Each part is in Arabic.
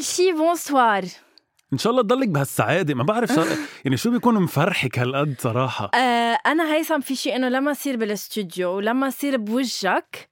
أول شي bonsoir. إن شاء الله تضلك بهالسعادة. ما بعرف شغ... يعني شو بيكون مفرحك هالقد صراحة؟ آه أنا هيثم في شي إنه لما أصير بالاستوديو ولما أصير بوجهك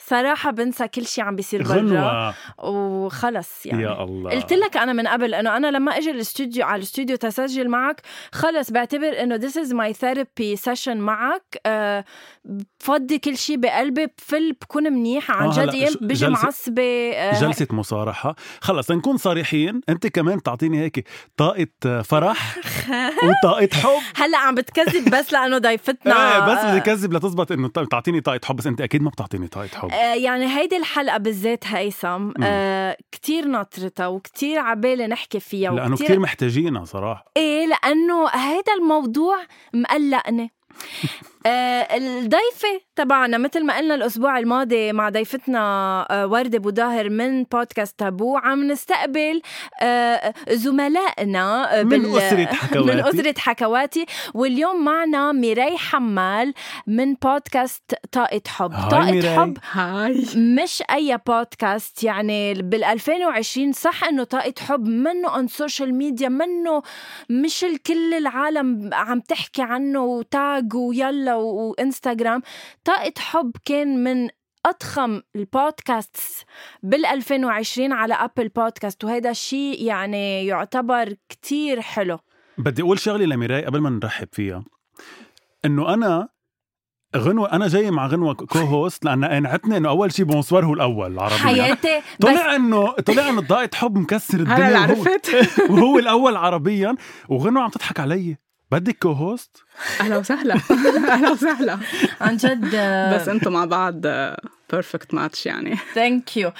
صراحة بنسى كل شي عم بيصير برا. غنوة وخلص يعني. يا الله. قلت لك أنا من قبل إنه أنا لما إجي الاستوديو على الاستوديو تسجل معك خلص بعتبر إنه this is my therapy session معك. أه بفضي كل شيء بقلبي بفل بكون منيحة. عن آه، جد أيام شو- بيجي جلسة- أه. مصارحة. خلص نكون صريحين. أنت كمان بتعطيني هيك طاقة فرح وطاقة حب. هلا عم بتكذب بس لأنه ضيفتنا. إيه بس آه، بدي كذب لتزبط انه بتعطيني طاقة حب بس أنت أكيد ما بتعطيني طاقة حب. آه، يعني هيدي الحلقة بالذات هيثم آه كتير ناطرتها وكتير عبالي نحكي فيها لأنه وكتير كثير محتاجينها صراحة. إيه لأنه هيدا الموضوع مقلقني. الضيفة تبعنا مثل ما قلنا الأسبوع الماضي مع ضيفتنا آه وردة بوداهر من بودكاست تابو عم نستقبل آه زملائنا آه من أسرة حكواتي. من أسرة حكواتي واليوم معنا ميراي حمال من بودكاست طاقة حب طاقة ميراي. حب هاي مش أي بودكاست يعني بال 2020 صح إنه طاقة حب منه on social media منه مش الكل العالم عم تحكي عنه و tag ويلا وإنستغرام. طاقة حب كان من أضخم البودكاست بال 2020 على أبل بودكاست وهذا الشيء يعني يعتبر كتير حلو. بدي أقول شغلة لميراي قبل ما نرحب فيها. إنه أنا غنوة أنا جاي مع غنوة co-host لأن قنعتني إنه أول شيء bonsoir هو الأول عربيا حياتي طلع إنه طلع إنه طاقة حب مكسر هلا الدنيا وهو, عرفت. وهو الأول عربيا. وغنوة عم تضحك علي. بدك co-host أهلا وسهلا. أهلا وسهلا. عن جد بس أنتم مع بعض perfect match يعني. thank you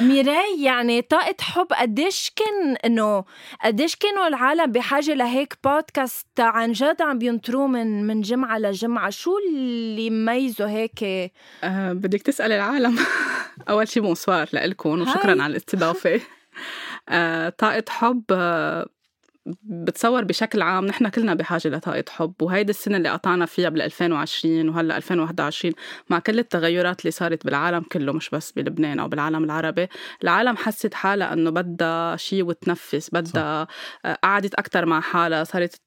ميراي يعني طاقة حب قديش كان إنه قديش كانوا العالم بحاجة لهيك بودكاست عن جد عم بينطروه من من جمعة لجمعة. شو اللي مميزه هيك؟ أه بدك تسأل العالم. أول شي bonsoir لإلكم. وشكرا على الاستضافة. أه طاقة حب بتصور بشكل عام نحن كلنا بحاجة لطاقة حب وهيدي السنة اللي قطعنا فيها بال 2020 وهلأ 2021 مع كل التغيرات اللي صارت بالعالم كله مش بس بلبنان أو بالعالم العربي. العالم حست حالها إنه بدها شيء وتنفس بدها قعدت أكتر مع حالها صارت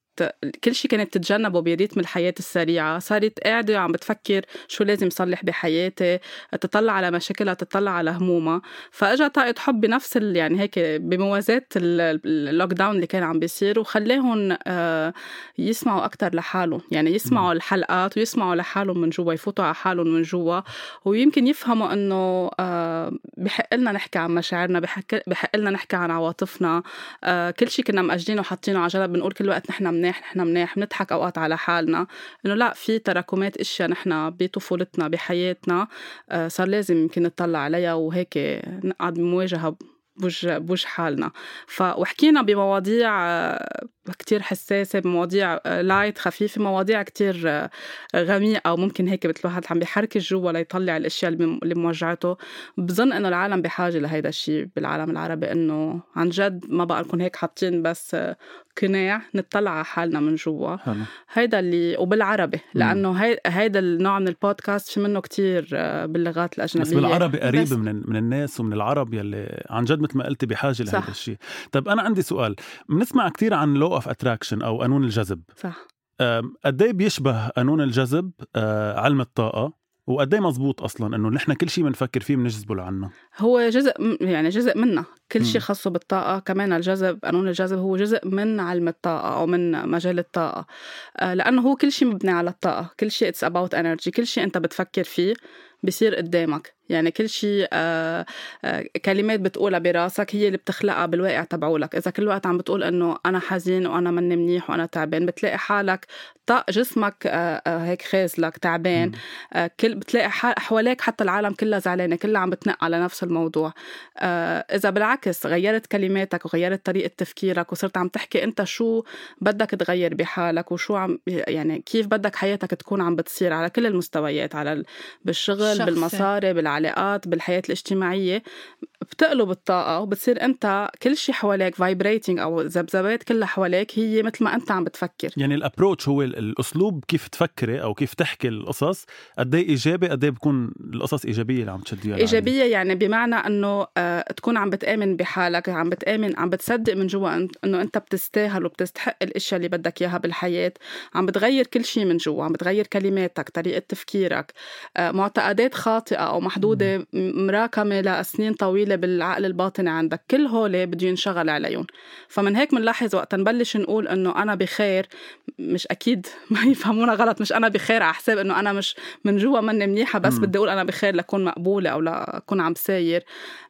كل شيء كانت تتجنبه بريتم الحياة السريعة. صارت قاعدة عم بتفكر شو لازم صلح بحياتي تطلع على مشاكلها تطلع على همومها. فاجا طاقة حب بنفس ال- يعني هيك بموازاة ال- اللوك داون اللي كان عم بيصير وخلاهم يسمعوا أكتر لحالهم. يعني يسمعوا الحلقات ويسمعوا لحالهم من جوا يفوتوا على حالهم من جوا. ويمكن يفهموا إنه آه، بحق لنا نحكي عن مشاعرنا بحق بحق لنا نحكي عن عواطفنا. آه، كل شيء كنا مأجلينه وحاطينه على جنب. بنقول كل وقت نحن منيح نحن منيح بنضحك أوقات على حالنا. إنه لا في تراكمات إشياء نحن بطفولتنا بحياتنا آه، صار لازم يمكن نطلع عليها وهيك نقعد بمواجهة بوجه بوجه حالنا. ف وحكينا بمواضيع آه، كتير حساسة بمواضيع آه، لايت خفيفة مواضيع كتير آه، غميقة وممكن هيك مثل الواحد عم بيحركش جوا ليطلع الأشياء اللي موجعته بظن إنه العالم بحاجة لهيدا الشيء بالعالم العربي إنه عن جد ما بقى نكون هيك حاطين بس آه، قناع نطلع على حالنا من جوا. هيدا اللي وبالعربي لأنه هي هيدا النوع من البودكاست في منه كتير آه، باللغات الأجنبية. بس بالعربي قريب بس- من من الناس ومن العرب يلي عن جد مثل ما قلتي بحاجة. لهذا الشيء طيب أنا عندي سؤال. بنسمع كثير عن law of attraction أو قانون الجذب. صح. قد إيه بيشبه قانون الجذب آه، علم الطاقة؟ وقد إيه مزبوط أصلا إنه نحن كل شيء بنفكر فيه بنجذبه لعنا؟ هو جزء يعني جزء منا. كل شيء. خاصه بالطاقة كمان الجذب قانون الجذب هو جزء من علم الطاقة أو من مجال الطاقة. آه، لأنه هو كل شيء مبني على الطاقة. كل شيء it's about energy كل شيء أنت بتفكر فيه بصير قدامك. يعني كل شيء آه آه كلمات بتقولها براسك هي اللي بتخلقها بالواقع تبعولك. إذا كل وقت عم بتقول إنه أنا حزين وأنا مني منيح وأنا تعبان بتلاقي حالك طاق جسمك آه هيك خازلك تعبان. كل بتلاقي حواليك حتى العالم كلها زعلانة كلها عم بتنق على نفس الموضوع إذا بالعكس غيرت كلماتك وغيرت طريقة تفكيرك وصرت عم تحكي أنت شو بدك تغير بحالك وشو عم يعني كيف بدك حياتك تكون عم بتصير على كل المستويات على ال- بالشغل. بالمصاري بالعلاقات بالحياة الاجتماعية بتقلب الطاقة وبتصير أنت كل شيء حواليك vibrating أو ذبذبات كلها حواليك هي مثل ما أنت عم بتفكر يعني ال approach هو ال- الأسلوب كيف تفكري أو كيف تحكي القصص قد إيه إيجابي قد إيه بكون القصص إيجابية اللي عم تشديها. إيجابية يعني بمعنى إنه آه تكون عم بتآمن بحالك عم بتآمن عم بتصدق من جوا أن- إنه أنت بتستاهل وبتستحق الأشياء اللي بدك إياها بالحياة عم بتغير كل شيء من جوا عم بتغير كلماتك طريقة تفكيرك آه معتقدات خاطئة أو محدودة م- مراكمة لسنين طويلة بالعقل الباطني عندك. كل هول بده ينشغل عليهم. فمن هيك بنلاحظ وقت نبلش نقول إنه أنا بخير مش أكيد ما يفهمونا غلط مش أنا بخير على حساب إنه أنا مش من جوا مني منيحة بس. بدي أقول أنا بخير لكون مقبولة أو لكون عم ساير.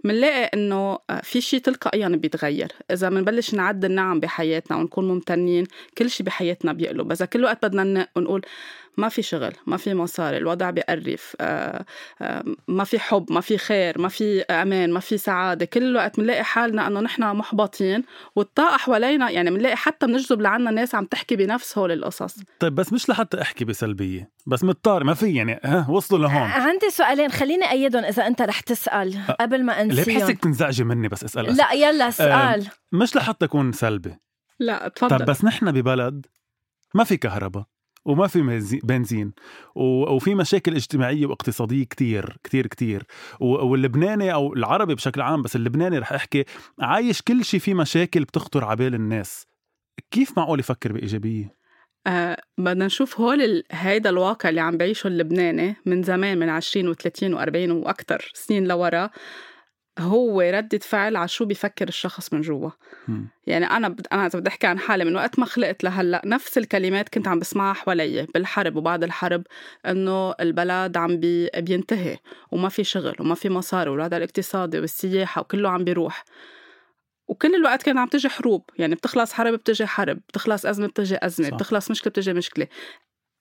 بنلاقي إنه في شيء تلقائيا بيتغير. إذا بنبلش نعد النعم بحياتنا ونكون ممتنين كل شيء بحياتنا بيقلب. إذا كل وقت بدنا ننق ونقول ما في شغل ما في مصاري الوضع بيقرف آه، آه، ما في حب ما في خير ما في أمان ما في سعادة. كل وقت بنلاقي حالنا إنه نحن محبطين والطاقة حوالينا يعني بنلاقي حتى بنجذب لعنا ناس عم تحكي بنفس هول القصص. طيب بس مش لحتى أحكي بسلبية بس مضطر ما في يعني ها وصلوا لهون. عندي سؤالين خليني أيدهم إذا أنت رح تسأل قبل ما ليه أنسيهم. بحسك تنزعجي مني بس اسال أسئلة. لا يلا سؤال. مش لحتى أكون سلبي. لا تفضل. طب بس نحن ببلد ما في كهرباء. وما في بنزين. وفي مشاكل اجتماعية واقتصادية كتير كتير كتير. واللبناني أو العربي بشكل عام بس اللبناني رح أحكي عايش كل شيء في مشاكل بتخطر عبال الناس. كيف معقول يفكر بإيجابية؟ آه بدنا نشوف هول هيدا الواقع اللي عم بعيشه اللبناني من زمان من 20 و30 و40 وأكثر سنين لورا. هو ردة فعل على شو بيفكر الشخص من جوا. يعني أنا بد... أنا إذا بدي أحكي عن حالي من وقت ما خلقت لهلأ نفس الكلمات كنت عم بسمعها حوالي بالحرب وبعد الحرب إنه البلد عم بي... بينتهي وما في شغل وما في مصاري والوضع الاقتصادي والسياحة وكله عم بيروح وكل الوقت كان عم تجي حروب يعني بتخلص حرب بتجي حرب بتخلص أزمة بتجي أزمة صح. بتخلص مشكلة بتجي مشكلة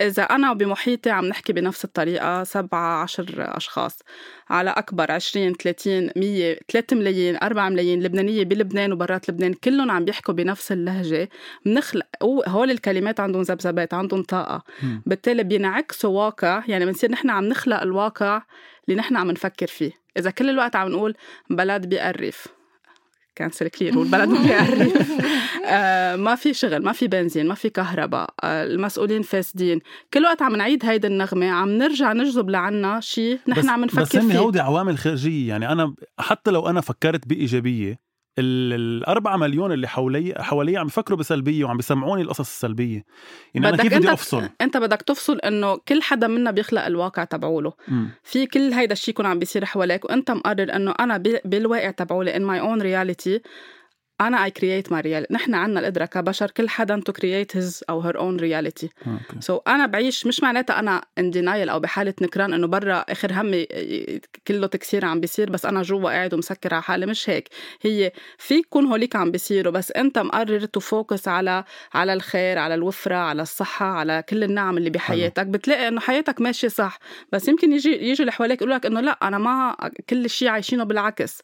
إذا أنا بمحيطي عم نحكي بنفس الطريقة سبعة عشر أشخاص. على أكبر عشرين ثلاثين مية ثلاثة ملايين أربعة ملايين لبنانية بلبنان وبرات لبنان كلهم عم بيحكوا بنفس اللهجة. بنخلق هول الكلمات عندهم ذبذبات عندهم طاقة. مم. بالتالي بينعكسوا واقع يعني بنصير نحن عم نخلق الواقع اللي نحن عم نفكر فيه. إذا كل الوقت عم نقول بلد بيقرف cancel clear والبلد ما بيقرف آه ما في شغل ما في بنزين ما في كهرباء آه المسؤولين فاسدين. كل وقت عم نعيد هيدي النغمة عم نرجع نجذب لعنا شيء نحن بس عم نفكر بس فيه. هودي عوامل خارجية. يعني أنا حتى لو أنا فكرت بإيجابية ال- الأربعة مليون اللي حوالي حوالي عم يفكروا بسلبية وعم بيسمعوني القصص السلبية يعني أنا كيف بدي أفصل؟ أنت بدك تفصل إنه كل حدا منا بيخلق الواقع تبعوله. في كل هيدا الشيء يكون عم بيصير حواليك وأنت مقرر إنه أنا بي- بالواقع تبعولي in my own reality أنا I create my reality. نحن عنا القدرة كبشر كل حدا to create his أو own reality. okay. So أنا بعيش مش معناتها أنا in denial أو بحالة نكران إنه برا آخر همي كله تكسير عم بيصير بس أنا جوا قاعد ومسكر على حالي. مش هيك. هي في يكون هوليك عم بيصيروا بس أنت مقرر to focus على على الخير على الوفرة على الصحة على كل النعم اللي بحياتك. بتلاقي إنه حياتك ماشية صح. بس يمكن يجي يجي اللي حواليك يقول لك إنه لا أنا ما كل شيء عايشينه بالعكس.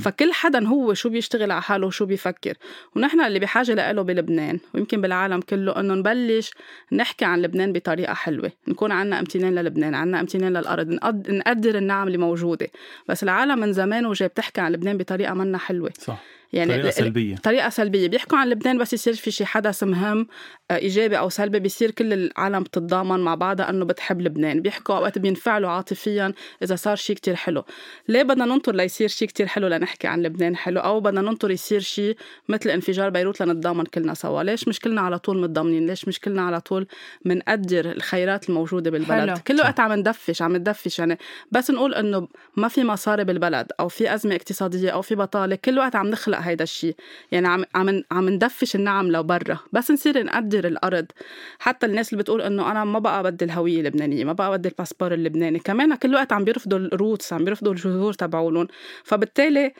فكل حدا هو شو بيشتغل على حاله وشو بيفكر. ونحن اللي بحاجة له بلبنان ويمكن بالعالم كله إنه نبلش نحكي عن لبنان بطريقة حلوة. نكون عنا أمتنان للبنان عنا أمتنان للأرض نقد- نقدر النعم اللي موجودة. بس العالم من زمان وجاي بتحكي عن لبنان بطريقة منا حلوة. صح. يعني طريقة سلبية. طريقة سلبية. بيحكوا عن لبنان بس يصير في شي حدث مهم آه، إيجابي أو سلبي بيصير كل العالم بتتضامن مع بعضها أنه بتحب لبنان. بيحكوا أوقات بينفعلوا عاطفيا إذا صار شي كتير حلو. ليه بدنا ننطر ليصير شي كتير حلو لنحكي عن لبنان حلو؟ أو بدنا ننطر يصير شي مثل انفجار بيروت لنتضامن كلنا سوا. ليش مش كلنا على طول متضامنين؟ ليش مش كلنا على طول منقدر الخيرات الموجودة بالبلد؟ حلو. كل وقت عم ندفش عم ندفش يعني. بس نقول إنه ما في مصاري بالبلد أو في أزمة اقتصادية أو في بطالة كل وقت عم نخلق هيدا الشيء يعني عم عم عم ندفش النعم لبرا. بس نصير نقدر الأرض. حتى الناس اللي بتقول إنه أنا ما بقى بدي الهوية اللبنانية ما بقى بدي الباسبور اللبناني. كمان كل وقت عم بيرفضوا ال roots عم بيرفضوا الجذور تبعولن. فبالتالي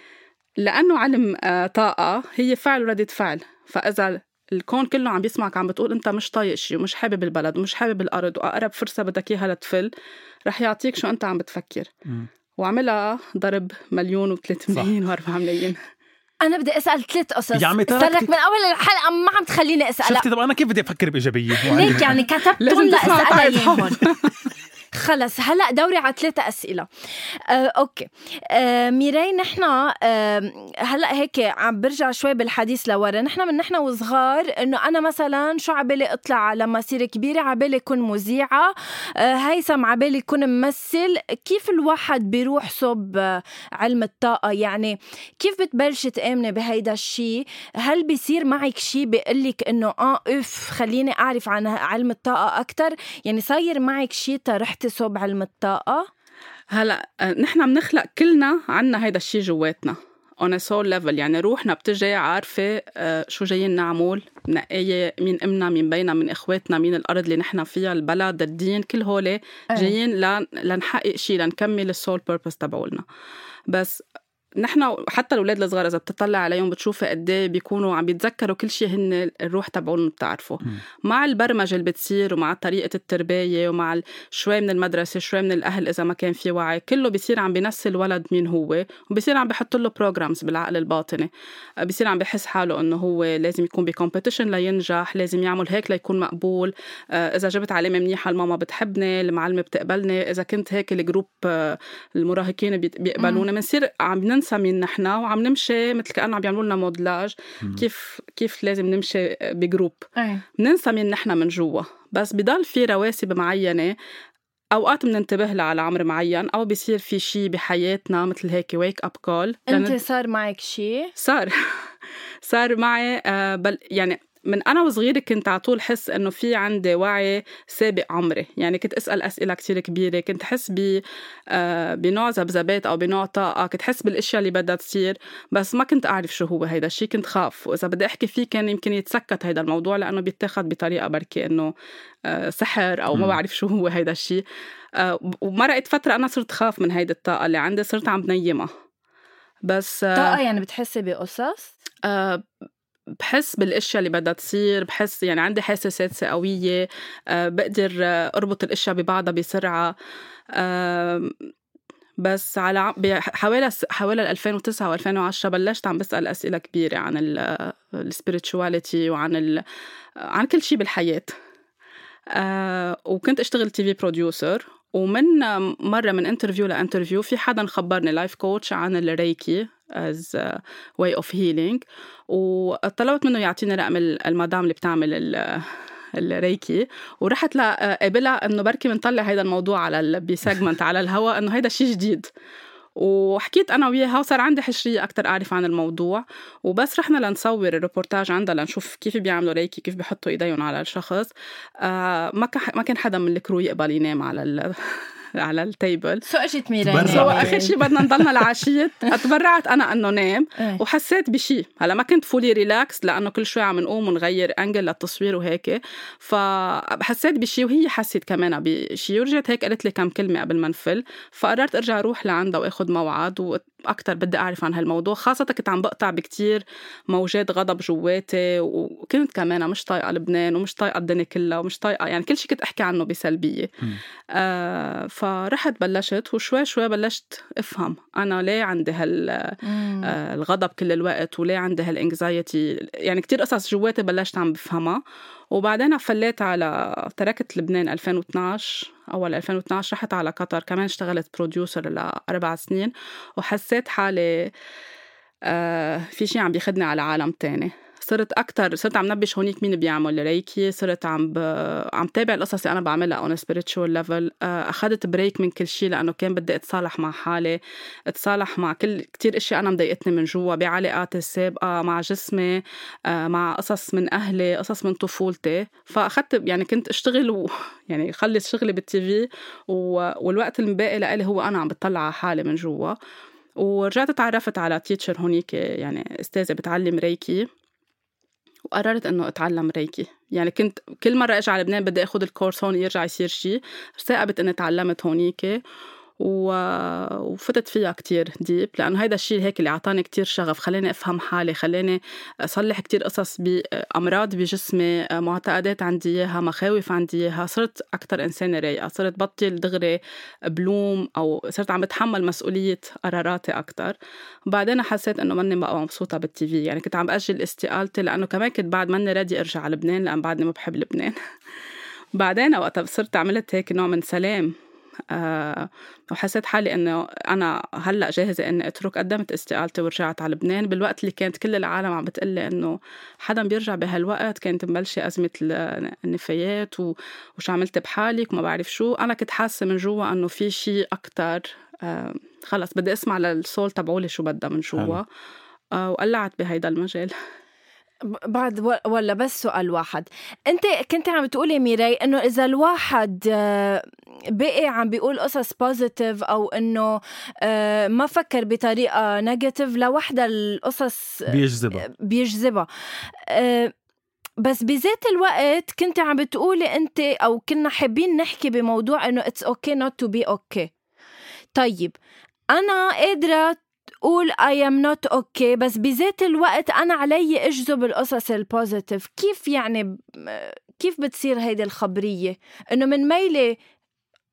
لأنه علم آه، طاقة هي فعل وردة فعل. فإذا الكون كله عم بيسمعك عم بتقول أنت مش طايق شيء ومش حابب البلد ومش حابب الأرض وأقرب فرصة بدك إياها لتفل رح يعطيك شو أنت عم بتفكر. وعملها ضرب مليون و3 ملايين و4 ملايين. أنا بدي أسأل ثلاث قصص. يا عمي صار لك. من أول الحلقة ما عم تخليني اسال شفتي؟ طب أنا كيف بدي أفكر بإيجابية؟ ليك يعني كتبتهم لاسالها اياهم خلص. هلا دوري على ثلاثة أسئلة. آه، okay. آه، ميراي نحن آه، هلا هيك عم برجع شوي بالحديث لورا. نحن من نحن وصغار إنه أنا مثلا شو عبالي أطلع لما أصير كبيرة؟ عبالي أكون مذيعة. آه، هيثم عبالي يكون ممثل. كيف الواحد بيروح صب آه، علم الطاقة؟ يعني كيف بتبلشي تآمني بهيدا الشيء هل بيصير معك شيء بيقلك إنه آه أف خليني أعرف عن علم الطاقة أكتر؟ يعني صاير معك شيء رحتي صوب علم الطاقة هلا آه، نحن بنخلق كلنا عنا هيدا الشيء جواتنا on a soul level. يعني روحنا بتجي عارفة آه، شو جايين نعمل منقية مين أمنا مين بينا من إخواتنا مين الأرض اللي نحن فيها البلد الدين كل هول جايين لن- لنحقق شيء لنكمل ال soul purpose تبعولنا. بس نحن حتى الأولاد الصغار إذا بتطلع عليهم بتشوفي قد إيه بيكونوا عم بيتذكروا كل شيء هن الروح تبعهم بتعرفه. مع البرمجة اللي بتصير ومع طريقة التربية ومع شوي من المدرسة شوي من الأهل إذا ما كان في وعي كله بيصير عم بينسي الولد مين هو وبيصير عم بيحط له programs بالعقل الباطني آه، بيصير عم بحس حاله إنه هو لازم يكون ب competition لينجح لازم يعمل هيك ليكون مقبول. آه، إذا جبت علامه منيحه الماما بتحبني؟ المعلمة بتقبلني؟ إذا كنت هيك ال group آه، المراهقين بيقبلونا بنصير عم ننسى مين نحن وعم نمشي مثل كأنه عم بيعملوا لنا modelage. كيف كيف لازم نمشي ب group A. بننسى مين نحن من جوا بس بضل في رواسب معينة أوقات بننتبه لها على عمر معين أو بيصير في شيء بحياتنا مثل هيك wake up call أنت صار معك شيء صار صار معي آه، بل يعني من أنا وصغيرة كنت على طول حس إنه في عندي وعي سابق عمري. يعني كنت أسأل أسئلة كتير كبيرة كنت أحس ب آه، بنوع ذبذبات أو بنوع طاقة كنت أحس بالأشياء اللي بدها تصير بس ما كنت أعرف شو هو هيدا الشيء كنت خاف. وإذا بدي أحكي فيه كان يمكن يتسكت هيدا الموضوع لأنه بيتاخد بطريقة بركي إنه آه، سحر أو ما. بعرف شو هو هيدا الشيء آه، ومرقت فترة أنا صرت خاف من هيدي الطاقة اللي عندي صرت عم بنيمها. بس طاقة يعني بتحسي بقصص؟ بحس بالاشياء اللي بدها تصير بحس يعني عندي حاسه سادسه قويه آه، بقدر آه، أربط الأشياء ببعضها بسرعة. بس على بحوالي حوالي 2009 و2010 بلشت عم بسأل أسئلة كبيرة عن ال spirituality وعن ال عن كل شيء بالحياة. آه، وكنت أشتغل TV producer ومن مرة من interview ل interview في حدا خبرني life coach عن الريكي. as way of healing وطلبت منه يعطيني رقم ال- المدام اللي بتعمل ال- الريكي. ورحت لقابلها إنه بركي بنطلع هيدا الموضوع على ال- ب segment على الهواء إنه هيدا شيء جديد. وحكيت أنا وياها وصار عندي حشرية أكثر أعرف عن الموضوع. وبس رحنا لنصور الريبورتاج عندها لنشوف كيف بيعملوا ريكي كيف بيحطوا إيديهم على الشخص. آه ما ما كان حدا من ال crew يقبل ينام على على ال table. So اجت ميراي. So آخر شيء بدنا نضلنا لعشيه تبرعت أنا أنه نام إيه. وحسيت بشيء هلا ما كنت fully relaxed لأنه كل شوي عم نقوم ونغير angle للتصوير وهيك. فحسيت بشيء وهي حست كمان بشيء ورجعت هيك قالت لي كم كلمة قبل ما نفل. فقررت أرجع أروح لعندها وآخذ موعد وأكثر بدي أعرف عن هالموضوع خاصة كنت عم بقطع بكتير موجات غضب جواتي وكنت كمان مش طايقة لبنان ومش طايقة الدنيا كلها ومش طايقة يعني كل شيء كنت أحكي عنه بسلبية. آه فرحت بلشت وشوي شوي بلشت أفهم أنا ليه عندي هال. آه، الغضب كل الوقت وليه عندي هال anxiety يعني كتير قصص جواتي بلشت عم بفهمها وبعدين فليت على تركت لبنان 2012 أول 2012 رحت على قطر كمان اشتغلت producer لأربع سنين وحسيت حالي آه في شيء عم بياخدني على عالم تاني. صرت أكثر صرت عم نبش هونيك مين بيعمل؟ ريكي صرت عم ب... عم تابع القصص اللي أنا بعملها on spiritual level أخذت break من كل شيء لأنه كان بدي أتصالح مع حالي أتصالح مع كل كثير اشياء أنا مضايقتني من جوا بعلاقاتي السابقة مع جسمي آه، مع قصص من أهلي قصص من طفولتي. فأخذت يعني كنت أشتغل و... يعني خلص شغلي بالتي في و... والوقت الباقي لإلي هو أنا عم بطلع على حالي من جوا. ورجعت تعرفت على teacher هونيك يعني أستاذة بتعلم ريكي. وقررت إنه أتعلم ريكي. يعني كنت كل مرة إجي على لبنان بدي اخذ الكورس هون يرجع يصير شيء ثاقبت إني تعلمت هونيك وفتت فيها كتير deep لأنه هيدا الشيء هيك اللي أعطاني كتير شغف خلاني أفهم حالي خلاني أصلح كتير قصص بأمراض بجسمي معتقدات عندي إياها مخاوف عندي إياها صرت أكتر إنسانة رايقة صرت بطل دغري بلوم أو صرت عم بتحمل مسؤولية قراراتي أكتر. بعدين حسيت إنه ماني بقى مبسوطة بالتي في يعني كنت عم أجل استقالتي لأنه كمان كنت بعد ماني راضي أرجع على لبنان لأن بعدني ما بحب لبنان. بعدين وقتها صرت عملت هيك نوع من سلام. آه وحسيت حالي إنه أنا هلأ جاهزة إني أترك قدمت استقالتي ورجعت على لبنان. بالوقت اللي كانت كل العالم عم بتقلي إنه حدا بيرجع بهالوقت كانت مبلشة أزمة النفايات وشو عملت بحالك وما بعرف شو. أنا كنت حاسة من جوا إنه في شيء أكثر آه خلص بدي أسمع لل soul تبعولي شو بدها من جوا. آه وقلعت بهيدا المجال. بعد ولا بس سؤال واحد. انت كنت عم بتقولي ميراي إنه إذا الواحد آه، بقي عم بيقول قصص positive أو إنه آه، ما فكر بطريقة negative لوحدها القصص بيجذبها. بيجذبها. آه، بس بذات الوقت كنت عم بتقولي انت أو كنا حابين نحكي بموضوع إنه it's okay not to be okay طيب أنا قادرة قول I am not okay. بس بذات الوقت أنا علي أجذب القصص ال positive كيف يعني كيف بتصير هيدي الخبرية؟ إنه من ميلي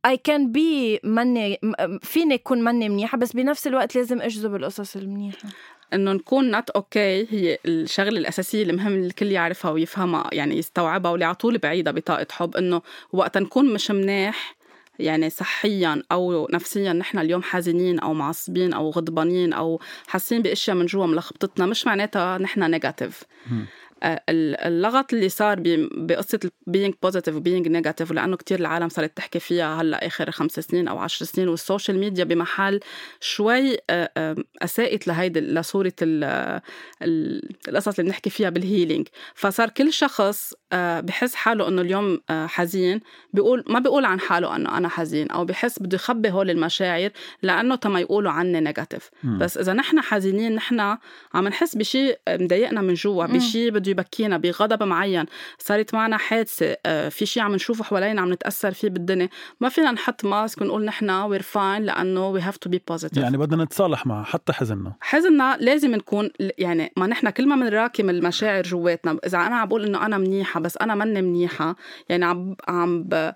I can be مني فيني أكون مني منيحة بس بنفس الوقت لازم أجذب القصص المنيحة. إنه نكون not okay هي الشغلة الأساسية المهم الكل يعرفها ويفهمها يعني يستوعبها واللي على طول بعيدها بطاقة حب إنه وقت نكون مش منيح يعني صحيا أو نفسيا نحن اليوم حزينين أو معصبين أو غضبانين أو حاسين بأشياء من جوا ملخبطتنا مش معناتها نحن negative آه، اللغط اللي صار بقصة being positive و being negative لأنه كتير العالم صارت تحكي فيها هلأ آخر خمس سنين أو عشر سنين والسوشيال ميديا بمحل شوي آه، آه، أساءت لهيدي لصورة القصص اللي بنحكي فيها بال healing فصار كل شخص بحس حاله إنه اليوم حزين. بيقول ما بيقول عن حاله إنه أنا حزين أو بحس بده يخبي هول المشاعر لأنه تما يقولوا عني negative بس إذا نحن حزينين نحن عم نحس بشيء مضايقنا من جوا بشيء بده يبكينا بغضب معين صارت معنا حادثة آه، في شيء عم نشوفه حوالينا عم نتأثر فيه بالدنيا. ما فينا نحط mask ونقول نحن we're fine لأنه we have to be positive يعني بدنا نتصالح معه حتى حزننا. حزننا لازم نكون يعني ما نحن كل ما بنراكم المشاعر جواتنا إذا أنا عم بقول إنه أنا منيحة بس أنا ماني منيحة. يعني عم عم ب...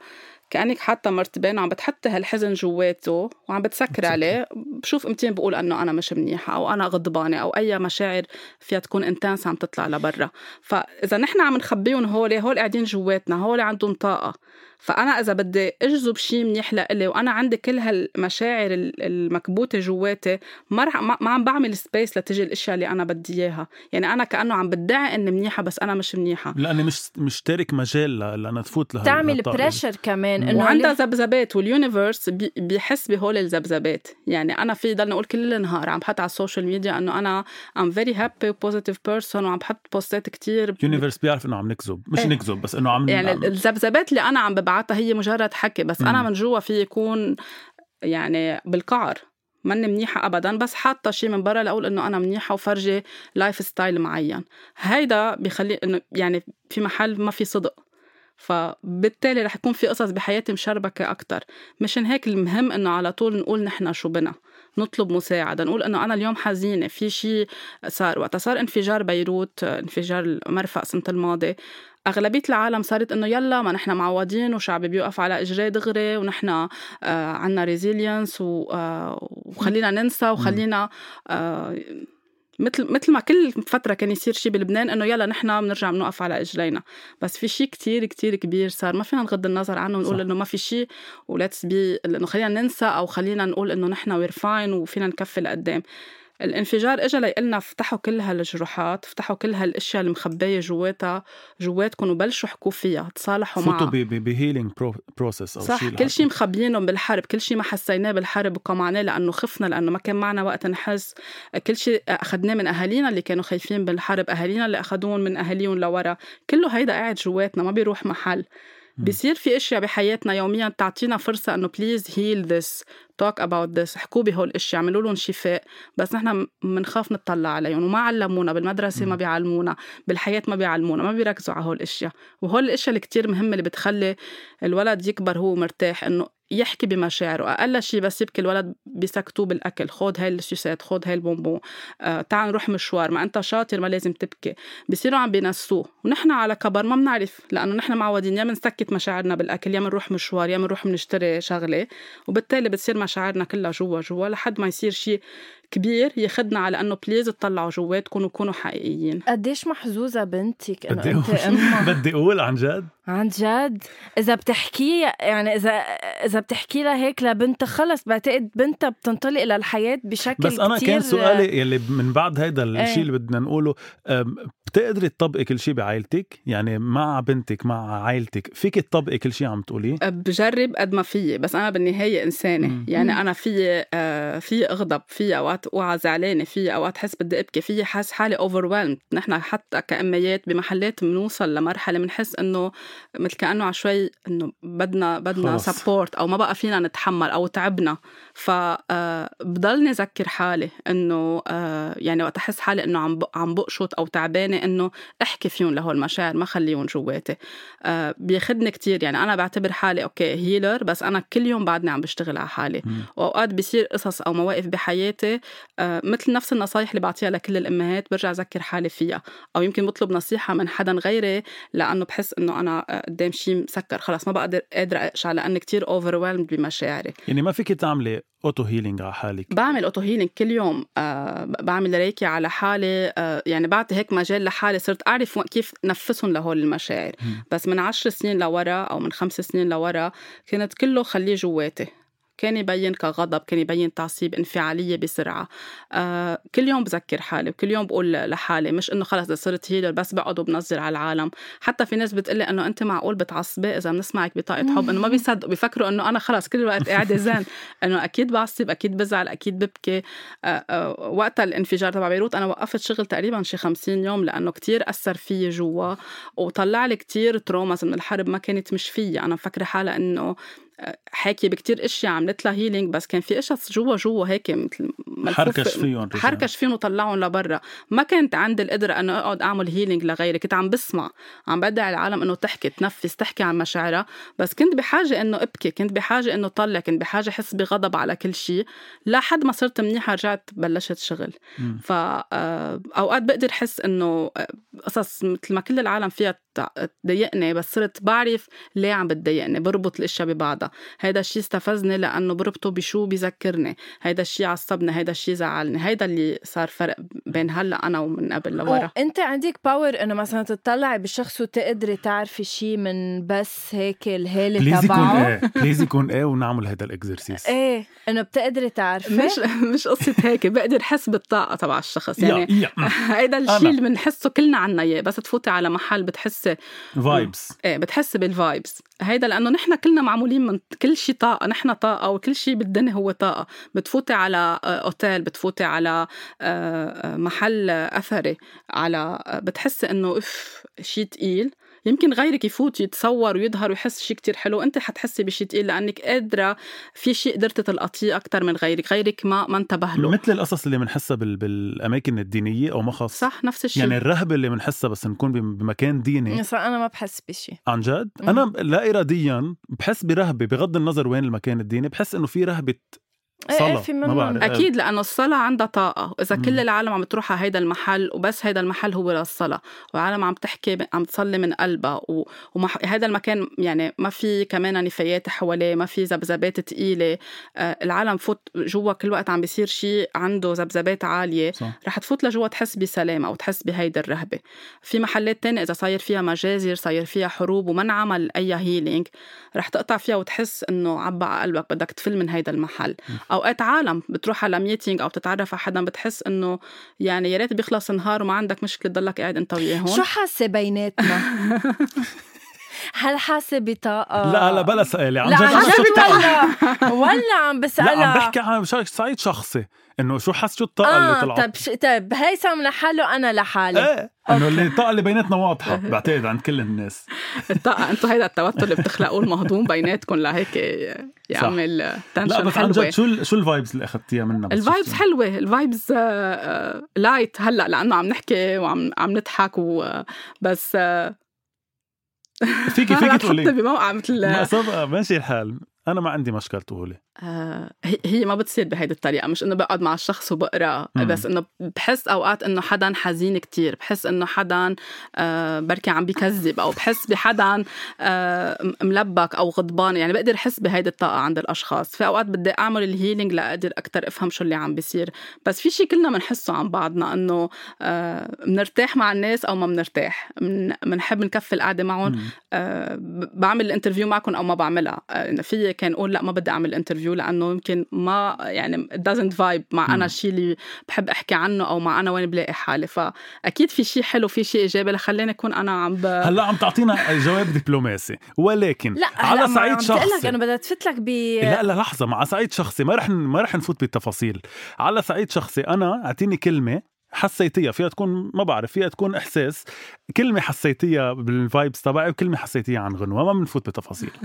كأنك حاطه مرتبين وعم بتحطي هالحزن جواته وعم بتسكر عليه. بشوف امتين بقول إنه أنا مش منيحة أو أنا غضبانة أو أي مشاعر فيها تكون intense عم تطلع لبرا. فإذا نحن عم نخبيهم هول هول قاعدين جواتنا هول عندهم طاقة. فأنا إذا بدي أجذب شيء منيح لإلي وأنا عندي كل هالمشاعر المكبوتة جواتي ما رح ما عم بعمل space لتجي الأشياء اللي أنا بدي إياها. يعني أنا كأنه عم بدعي إني منيحة بس أنا مش منيحة. لأني مش مش تارك مجال لأنا تفوت لها تعمل pressure كمان إنه وعندها ذبذبات وال universe بيحس بهول الذبذبات. يعني أنا في ضلني أقول كل النهار عم بحط على السوشيال ميديا إنه أنا I'm very happy positive person وعم بحط بوستات كتير. universe بيعرف إنه عم نكذب مش إيه. نكذب بس إنه عم يعني الذبذبات اللي أنا عم ببعتها هي مجرد حكي بس م. أنا من جوا في يكون يعني بالقعر ماني منيحة أبدا بس حاطة شيء من برا لأقول إنه أنا منيحة وفرجي lifestyle معين. هيدا بيخلي إنه يعني في محل ما في صدق. فبالتالي رح يكون في قصص بحياتي مشربكة أكتر. مشان هيك المهم إنه على طول نقول نحن شو بنا نطلب مساعدة نقول إنه أنا اليوم حزينة في شيء صار وقتها صار انفجار بيروت انفجار المرفأ سنة الماضي. أغلبية العالم صارت إنه يلا ما نحن معودين وشعبي بيوقف على إجري دغري ونحن آه عنا resilience آه وخلينا ننسى وخلينا آه مثل مثل ما كل فترة كان يصير شيء بلبنان إنه يلا نحن بنرجع بنوقف على إجرينا. بس في شيء كتير كتير كبير صار ما فينا نغض النظر عنه ونقول إنه ما في شيء و let's be إنه خلينا ننسى أو خلينا نقول إنه نحن we're fine وفينا نكفي لقدام. الانفجار اجى ليقلنا افتحوا كل هالجروحات افتحوا كل هالأشياء المخبية جواتها جواتكم وبلشوا حكوا فيها تصالحوا معها. فوتوا ب healing process أو صح شيء كل شيء مخبيينه بالحرب كل شيء ما حسيناه بالحرب وقمعناه لأنه خفنا لأنه ما كان معنا وقت نحس. كل شيء أخذناه من أهالينا اللي كانوا خايفين بالحرب أهالينا اللي أخذوهم من أهاليهم لورا. كله هيدا قاعد جواتنا ما بيروح محل. بصير في أشياء بحياتنا يوميا تعطينا فرصة إنه please heal this talk about this احكوا بهول الاشياء اعملوا لهم شفاء. بس نحن بنخاف نطلع عليهم وما علمونا بالمدرسة ما بيعلمونا بالحياة ما بيعلمونا ما بيركزوا على هول الاشياء وهول الإشياء اللي كتير مهمة اللي بتخلي الولد يكبر هو مرتاح إنه يحكي بمشاعره. أقل شيء بس يبكي الولد بيسكتوه بالأكل. خود هاي ال sucette خود هاي البونبون. آه تعال نروح مشوار. ما أنت شاطر ما لازم تبكي. بصيروا عم بينسوه. ونحن على كبر ما بنعرف لأنه نحن معودين يا بنسكت مشاعرنا بالأكل يا بنروح مشوار يا بنروح بنشتري شغلة. وبالتالي بتصير مشاعرنا كلها جوا جوا لحد ما يصير شيء كبير ياخدنا على إنه بليز تطلعوا جواتكم وكونوا حقيقيين. قديش محظوظة بنتك إنه بدي أنت أمها؟ بدي أقول عن جد. عن جد؟ إذا بتحكي يعني اذا إذا بتحكي لها هيك لبنتها خلص بعتقد بنتها بتنطلق للحياة بشكل بس أنا كتير كان سؤالي يلي من بعد هيدا. الشيء اللي بدنا نقوله بتقدري تطبقي كل شيء بعائلتك؟ يعني مع بنتك مع عائلتك فيك تطبقي كل شيء عم تقوليه؟ بجرب قد ما فيي بس أنا بالنهاية إنسانة. يعني أنا في آه في أغضب في اوقات اوعى زعلانة في أوقات حس بدي أبكي في حس حالي over نحن حتى كأميات بمحلات بنوصل لمرحلة بنحس إنه مثل كأنه على شوي إنه بدنا بدنا. support أو ما بقى فينا نتحمل أو تعبنا ف آه، بضلني أذكر حالي إنه آه، يعني وقت أحس حالي إنه عم عم بقشط أو تعبانة إنه أحكي فيهم لهول المشاعر ما خليهم جواتي آه، بياخدني كتير يعني أنا بعتبر حالي okay healer بس أنا كل يوم بعدني عم بشتغل على حالي. وأوقات بيصير قصص أو مواقف بحياتي مثل نفس النصايح اللي بعطيها لكل الأمهات برجع أذكر حالي فيها. أو يمكن بطلب نصيحة من حدا غيري لأنه بحس إنه أنا آه، قدام شيء مسكر. خلص ما بقدر قادره اقشع لأني كتير over بمشاعري. يعني ما فيك تعملي auto healing على حالك؟ بعمل auto healing كل يوم. آه بعمل reiki على حالي. آه يعني بعطي هيك مجال لحالي. صرت أعرف كيف نفسهم لهول المشاعر. مم. بس من عشر سنين لورا أو من خمس سنين لورا كنت كله خليه جواتي. كان يبين كغضب كان يبين تعصيب انفعالية بسرعة. آه كل يوم بذكر حالي وكل يوم بقول لحالي مش إنه خلص صرت هيلر بس بقعد وبنظر على العالم. حتى في ناس بتقلي إنه أنت معقول بتعصبي؟ إذا بنسمعك بطاقة حب إنه ما بيصدقوا بيفكروا إنه أنا خلص كل الوقت قاعدة زين. إنه أكيد بعصب أكيد بزعل أكيد ببكي. آه آه وقت الانفجار تبع بيروت أنا وقفت شغل تقريبا شي 50 يوم لأنه كتير أثر فيي جوا. وطلع لي كتير traumas من الحرب ما كانت مش فيي. أنا مفكرة حالها إنه حاكي بكتير إشياء عملت لها healing بس كان في قصص جوا جوا هيك مثل حركش فيهم. حركش فيهم وطلعهم لبرا. ما كانت عندي القدرة إنه أقعد أعمل healing لغيري كنت عم بسمع عم بدعي العالم إنه تحكي تنفس تحكي عن مشاعرها. بس كنت بحاجة إنه أبكي كنت بحاجة إنه طلع كنت بحاجة أحس بغضب على كل شيء. لحد ما صرت منيحة رجعت بلشت شغل. مم. فاوقات بقدر أحس إنه آه، قصص مثل ما كل العالم فيها تضايقني بس صرت بعرف ليه عم بتضايقني بربط الأشياء ببعضها. هيدا الشيء استفزني لأنه بربطه بشو بيذكرني هيدا الشيء عصبني هيدا الشيء زعلني. هيدا اللي صار فرق بين هلا أنا ومن قبل لورا. أنت عندك power إنه مثلا تطلعي بالشخص وتقدري تعرفي شيء من بس هيك الهاله please يكون تبعه. إيه. please يكون إيه ونعمل هذا ال exercice. إيه إنه بتقدري تعرفي. مش مش قصة هيك بقدر احس بالطاقة تبع الشخص. يعني يا. يا هيدا. الشيء اللي بنحسه كلنا عنا إياه بس تفوتي على محل بتحسي vibes إيه بتحسي بال vibes هيدا لأنه نحن كلنا معمولين من كل شيء طاقة نحن طاقة وكل شيء بالدنيا هو طاقة. بتفوتي على آه، أوتيل بتفوتي على آه، آه، محل أثري على بتحسي إنه اف شيء تقيل. يمكن غيرك يفوت يتصور ويظهر ويحس شيء كتير حلو. انت حتحسي بشيء تقيل لأنك قادرة في شيء قدرتي تلقطيه أكثر من غيرك. غيرك ما ما انتبه له. مثل القصص اللي بنحسها بال... بالأماكن الدينية أو ما خاص. صح نفس الشيء. يعني الرهبه اللي بنحسها بس نكون بم- بمكان ديني. صار أنا ما بحس بشيء عن جد. أنا لا اراديا بحس برهبة بغض النظر وين المكان الديني بحس إنه في رهبة صلاة في ما. بعرف. أكيد لأنه الصلاة عندها طاقة. وإذا مم. كل العالم عم تروح على هيدا المحل وبس هيدا المحل هو للصلاة. والعالم عم تحكي عم تصلي من قلبها. و... هيدا المكان يعني ما في كمان نفايات حواليه ما في ذبذبات ثقيله آه العالم فوت جوا كل وقت عم بيصير شيء عنده ذبذبات عالية صح. رح تفوت لجوا تحس بسلام أو تحس بهيدي الرهبة. في محلات تانية إذا صاير فيها مجازر صاير فيها حروب وما انعمل أي healing رح تقطع فيها وتحس إنه عبى على قلبك بدك تفل من هيدا المحل. أوقات عالم بتروح على meeting أو بتتعرف على حدا بتحس إنه يعني يا ريت بيخلص النهار وما عندك مشكلة تضلك قاعد أنت وياه هون شو حاسة بيناتنا؟ هل حاسه بطاقه لا لا بلا سؤالي عن لا جد عن جد الطاقة؟ ولا ولا عم لا بسألها عم بحكي عن شا- سعيد شخصي. إنه شو حس شو الطاقه اللي آه طلعت؟ طيب ش... طيب هيثم لحاله أنا لحالي. إيه إنه اللي الطاقه اللي بيناتنا واضحة بعتقد عند كل الناس. الطاقه أنتم هيدا التوتر اللي بتخلقوه المهضوم بيناتكم لهيك. يعمل لا تنشن بس عن جد شو ال- شو الفايبز اللي أخذتيها منا بس الفايبز؟ حلوة الفايبز light هلأ لأنه عم نحكي وعم عم نضحك وبس فيكي فيكي تقولي. بموقع مثل ماشي الحال. أنا ما عندي مشكل تقولي. آه، هي- ما بتصير بهيدي الطريقة مش إنه بقعد مع الشخص وبقرأ مم. بس إنه بحس أوقات إنه حدا حزين كتير بحس إنه حدا آه، بركي عم بيكذب أو بحس بحدا آه، ملبك أو غضبان يعني بقدر أحس بهيدي الطاقة عند الأشخاص. في أوقات بدي أعمل ال healing لأقدر أكتر أفهم شو اللي عم بيصير. بس في شيء كلنا بنحسه عن بعضنا إنه آه، بنرتاح مع الناس أو ما بنرتاح من- بنحب نكفي القعدة معهم. آه، بعمل ال interview معكم أو ما بعملها. آه، في كان أقول لا ما بدي أعمل interview لأنه يمكن ما يعني doesn't vibe مع. أنا الشيء اللي بحب أحكي عنه أو مع أنا وين بلاقي حالي. فأكيد في شيء حلو في شيء إيجابي لخليني أكون أنا عم ب... هلأ عم تعطينا جواب دبلوماسي. ولكن لا على صعيد عم بقول لك شخصي. أنا بدي اتفت لك ب لا لا لحظة مع صعيد شخصي ما رح ما رح نفوت بالتفاصيل. على صعيد شخصي أنا أعطيني كلمة حسيتيها فيها تكون ما بعرف فيها تكون إحساس. كلمة حسيتيها بال vibes تبعي وكلمة حسيتيها عن غنوة ما بنفوت بتفاصيل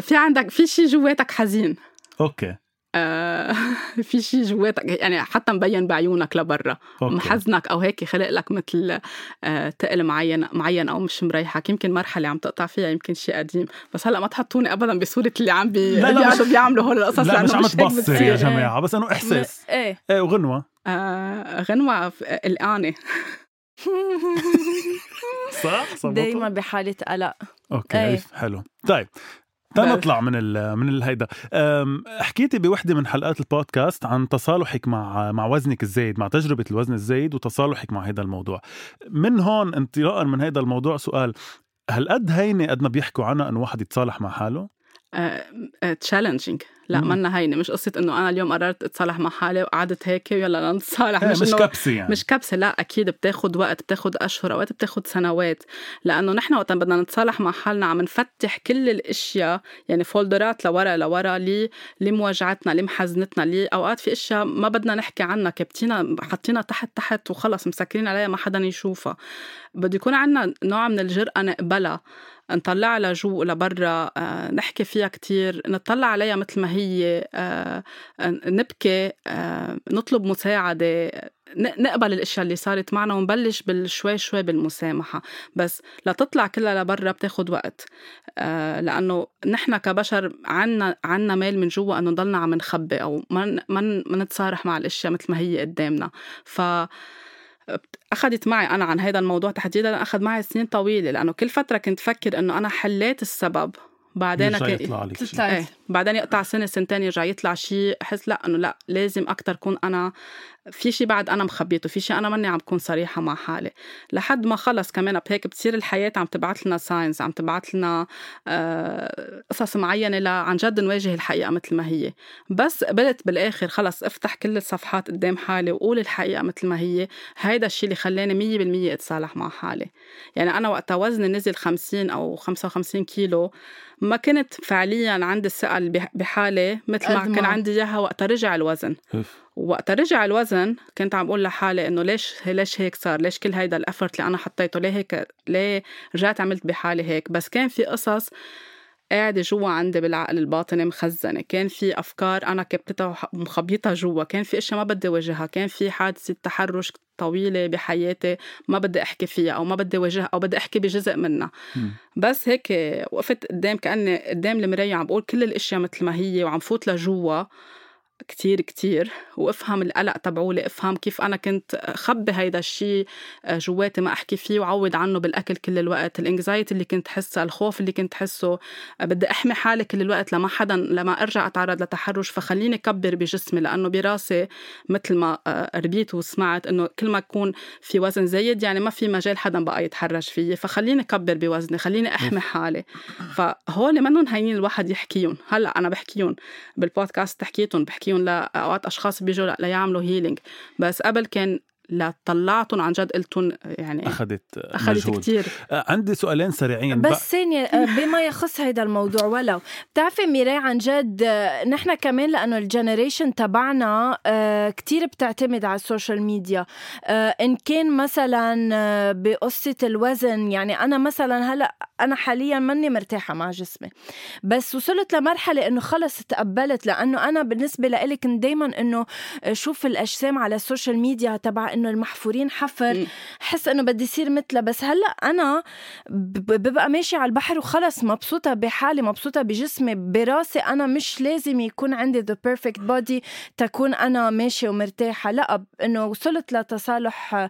في عندك في شيء جواتك حزين. okay. آه، في شيء جواتك يعني حتى مبين بعيونك لبرا. محزنك أو هيك خلق لك مثل آه، تقل معين معين أو مش مريحك. يمكن مرحلة عم تقطع فيها يمكن شيء قديم. بس هلأ ما تحطوني ابدا بصورة اللي عم بي لا، لا، اللي مش- بيعملوا هول القصص لا لأنه مش عم تبصر. يا جماعة بس إنه إحساس. إيه إيه. وغنوة. آه، غنوة ف- قلقانة صح؟ صح دايما بحالة قلق. okay. ألف حلو. طيب. تنطلع من ال من الهيدا. حكيتي بوحدة من حلقات البودكاست عن تصالحك مع مع وزنك الزايد مع تجربة الوزن الزايد وتصالحك مع هذا الموضوع. من هون انطلاقا من هذا الموضوع سؤال هل قد هينة قد ما بيحكوا عنها إنه واحد يتصالح مع حاله؟ challenging لا. منا هينه مش قصة إنه أنا اليوم قررت أتصالح مع حالي وقعدت هيك ويلا نتصالح. إيه، مش, مش كبسة يعني. مش كبسة لا أكيد بتاخد وقت بتاخد أشهر أوقات بتاخد سنوات. لأنه نحن وقت بدنا نتصالح مع حالنا عم نفتح كل الأشياء يعني folder ات لورا لورا لي لمواجعنا لمحزنتنا لي. أوقات في أشياء ما بدنا نحكي عنها كبتينا حطينا تحت تحت وخلص مسكرين عليها ما حدا يشوفها. بده يكون عنا نوع من الجرأة نقبلها. نطلعها لجو لبرا آه، نحكي فيها كتير نطلع عليها مثل ما هي آه، نبكي آه، نطلب مساعدة نقبل الأشياء اللي صارت معنا ونبلش بالشوي شوي بالمسامحة. بس لتطلع كلها لبرا بتاخد وقت لأنه نحن كبشر عنا عنا ميل من جوا إنه نضلنا عم نخبي أو ما ما نتصارح مع الأشياء مثل ما هي قدامنا. ف أخذت معي أنا عن هذا الموضوع تحديدا أخذ معي سنين طويلة لأنه كل فترة كنت فكر إنه أنا حليت السبب بعدين كان- يطلع عليك. إيه بعدين يقطع سنة سنتين يرجع يطلع شيء احس لا إنه لا لازم أكثر كون أنا في شيء بعد أنا مخبيته في شيء أنا ماني عم بكون صريحة مع حالي. لحد ما خلص كمان بهيك بتصير الحياة عم تبعث لنا ساينز عم تبعث لنا آه، قصص معينة لعن جد نواجه الحقيقة مثل ما هي. بس قبلت بالآخر خلص افتح كل الصفحات قدام حالي وقول الحقيقة مثل ما هي. هيدا الشيء اللي خلاني مية بالمية أتصالح مع حالي. يعني أنا وقتها وزني نزل 50 أو 55 كيلو. ما كنت فعليا عندي الثقه بحالي مثل ما. كان عندي إياها وقتها رجع الوزن. وقت رجع الوزن كنت عم بقول لحالي إنه ليش ليش هيك صار؟ ليش كل هيدا الافورت اللي أنا حطيته؟ ليه هيك؟ ليه رجعت عملت بحالي هيك؟ بس كان في قصص قاعدة جوا عندي بالعقل الباطني مخزنة. كان في أفكار أنا كبتتها ومخبيتها جوا. كان في أشياء ما بدي واجهها كان في حادثة تحرش طويلة بحياتي ما بدي أحكي فيها أو ما بدي واجهها أو بدي أحكي بجزء منها. بس هيك وقفت قدام كأني قدام المراية عم بقول كل الأشياء مثل ما هي وعم فوت لجوا. كتير كتير وأفهم القلق تبعولي افهم كيف أنا كنت خبي هيدا الشيء جواتي ما أحكي فيه وعوض عنه بالأكل كل الوقت. الإنكزايتي اللي كنت حسها الخوف اللي كنت حسه بدي أحمي حالي كل الوقت لما حدا لما أرجع أتعرض لتحرش فخليني كبر بجسمي لأنه براسي مثل ما ربيت وسمعت إنه كل ما يكون في وزن زايد يعني ما في مجال حدا بقى يتحرش فيي. فخليني كبر بوزني خليني أحمي حالي. فهول منهم هينين الواحد يحكيهم. هلأ أنا بحكيهم بالبودكاست تحكيتهم بحكيهم لاوقات أشخاص بيجوا ليعملوا هيلينج بس قبل كان لا طلعتهم عن جد قلتهم يعني أخذت أخذت مجهود. كثير عندي سؤالين سريعين. بس ثانية بما يخص هيدا الموضوع ولو بتعرفي ميراي عن جد آه، نحن كمان لأنه ال generation تبعنا آه، كتير بتعتمد على ال social media. آه، إن كان مثلا بقصة الوزن يعني أنا مثلا هلأ أنا حاليا ماني مرتاحة مع جسمي. بس وصلت لمرحلة إنه خلص تقبلت لأنه أنا بالنسبة لإلي كنت دايما إنه شوف الأجسام على ال social media تبع إنه المحفورين حفر حس إنه بدي يصير مثلها بس هلأ أنا ببقى ماشي على البحر وخلص مبسوطة بحالي مبسوطة بجسمي براسي أنا مش لازم يكون عندي the perfect body تكون أنا ماشية ومرتاحة. لأ إنه وصلت لتصالح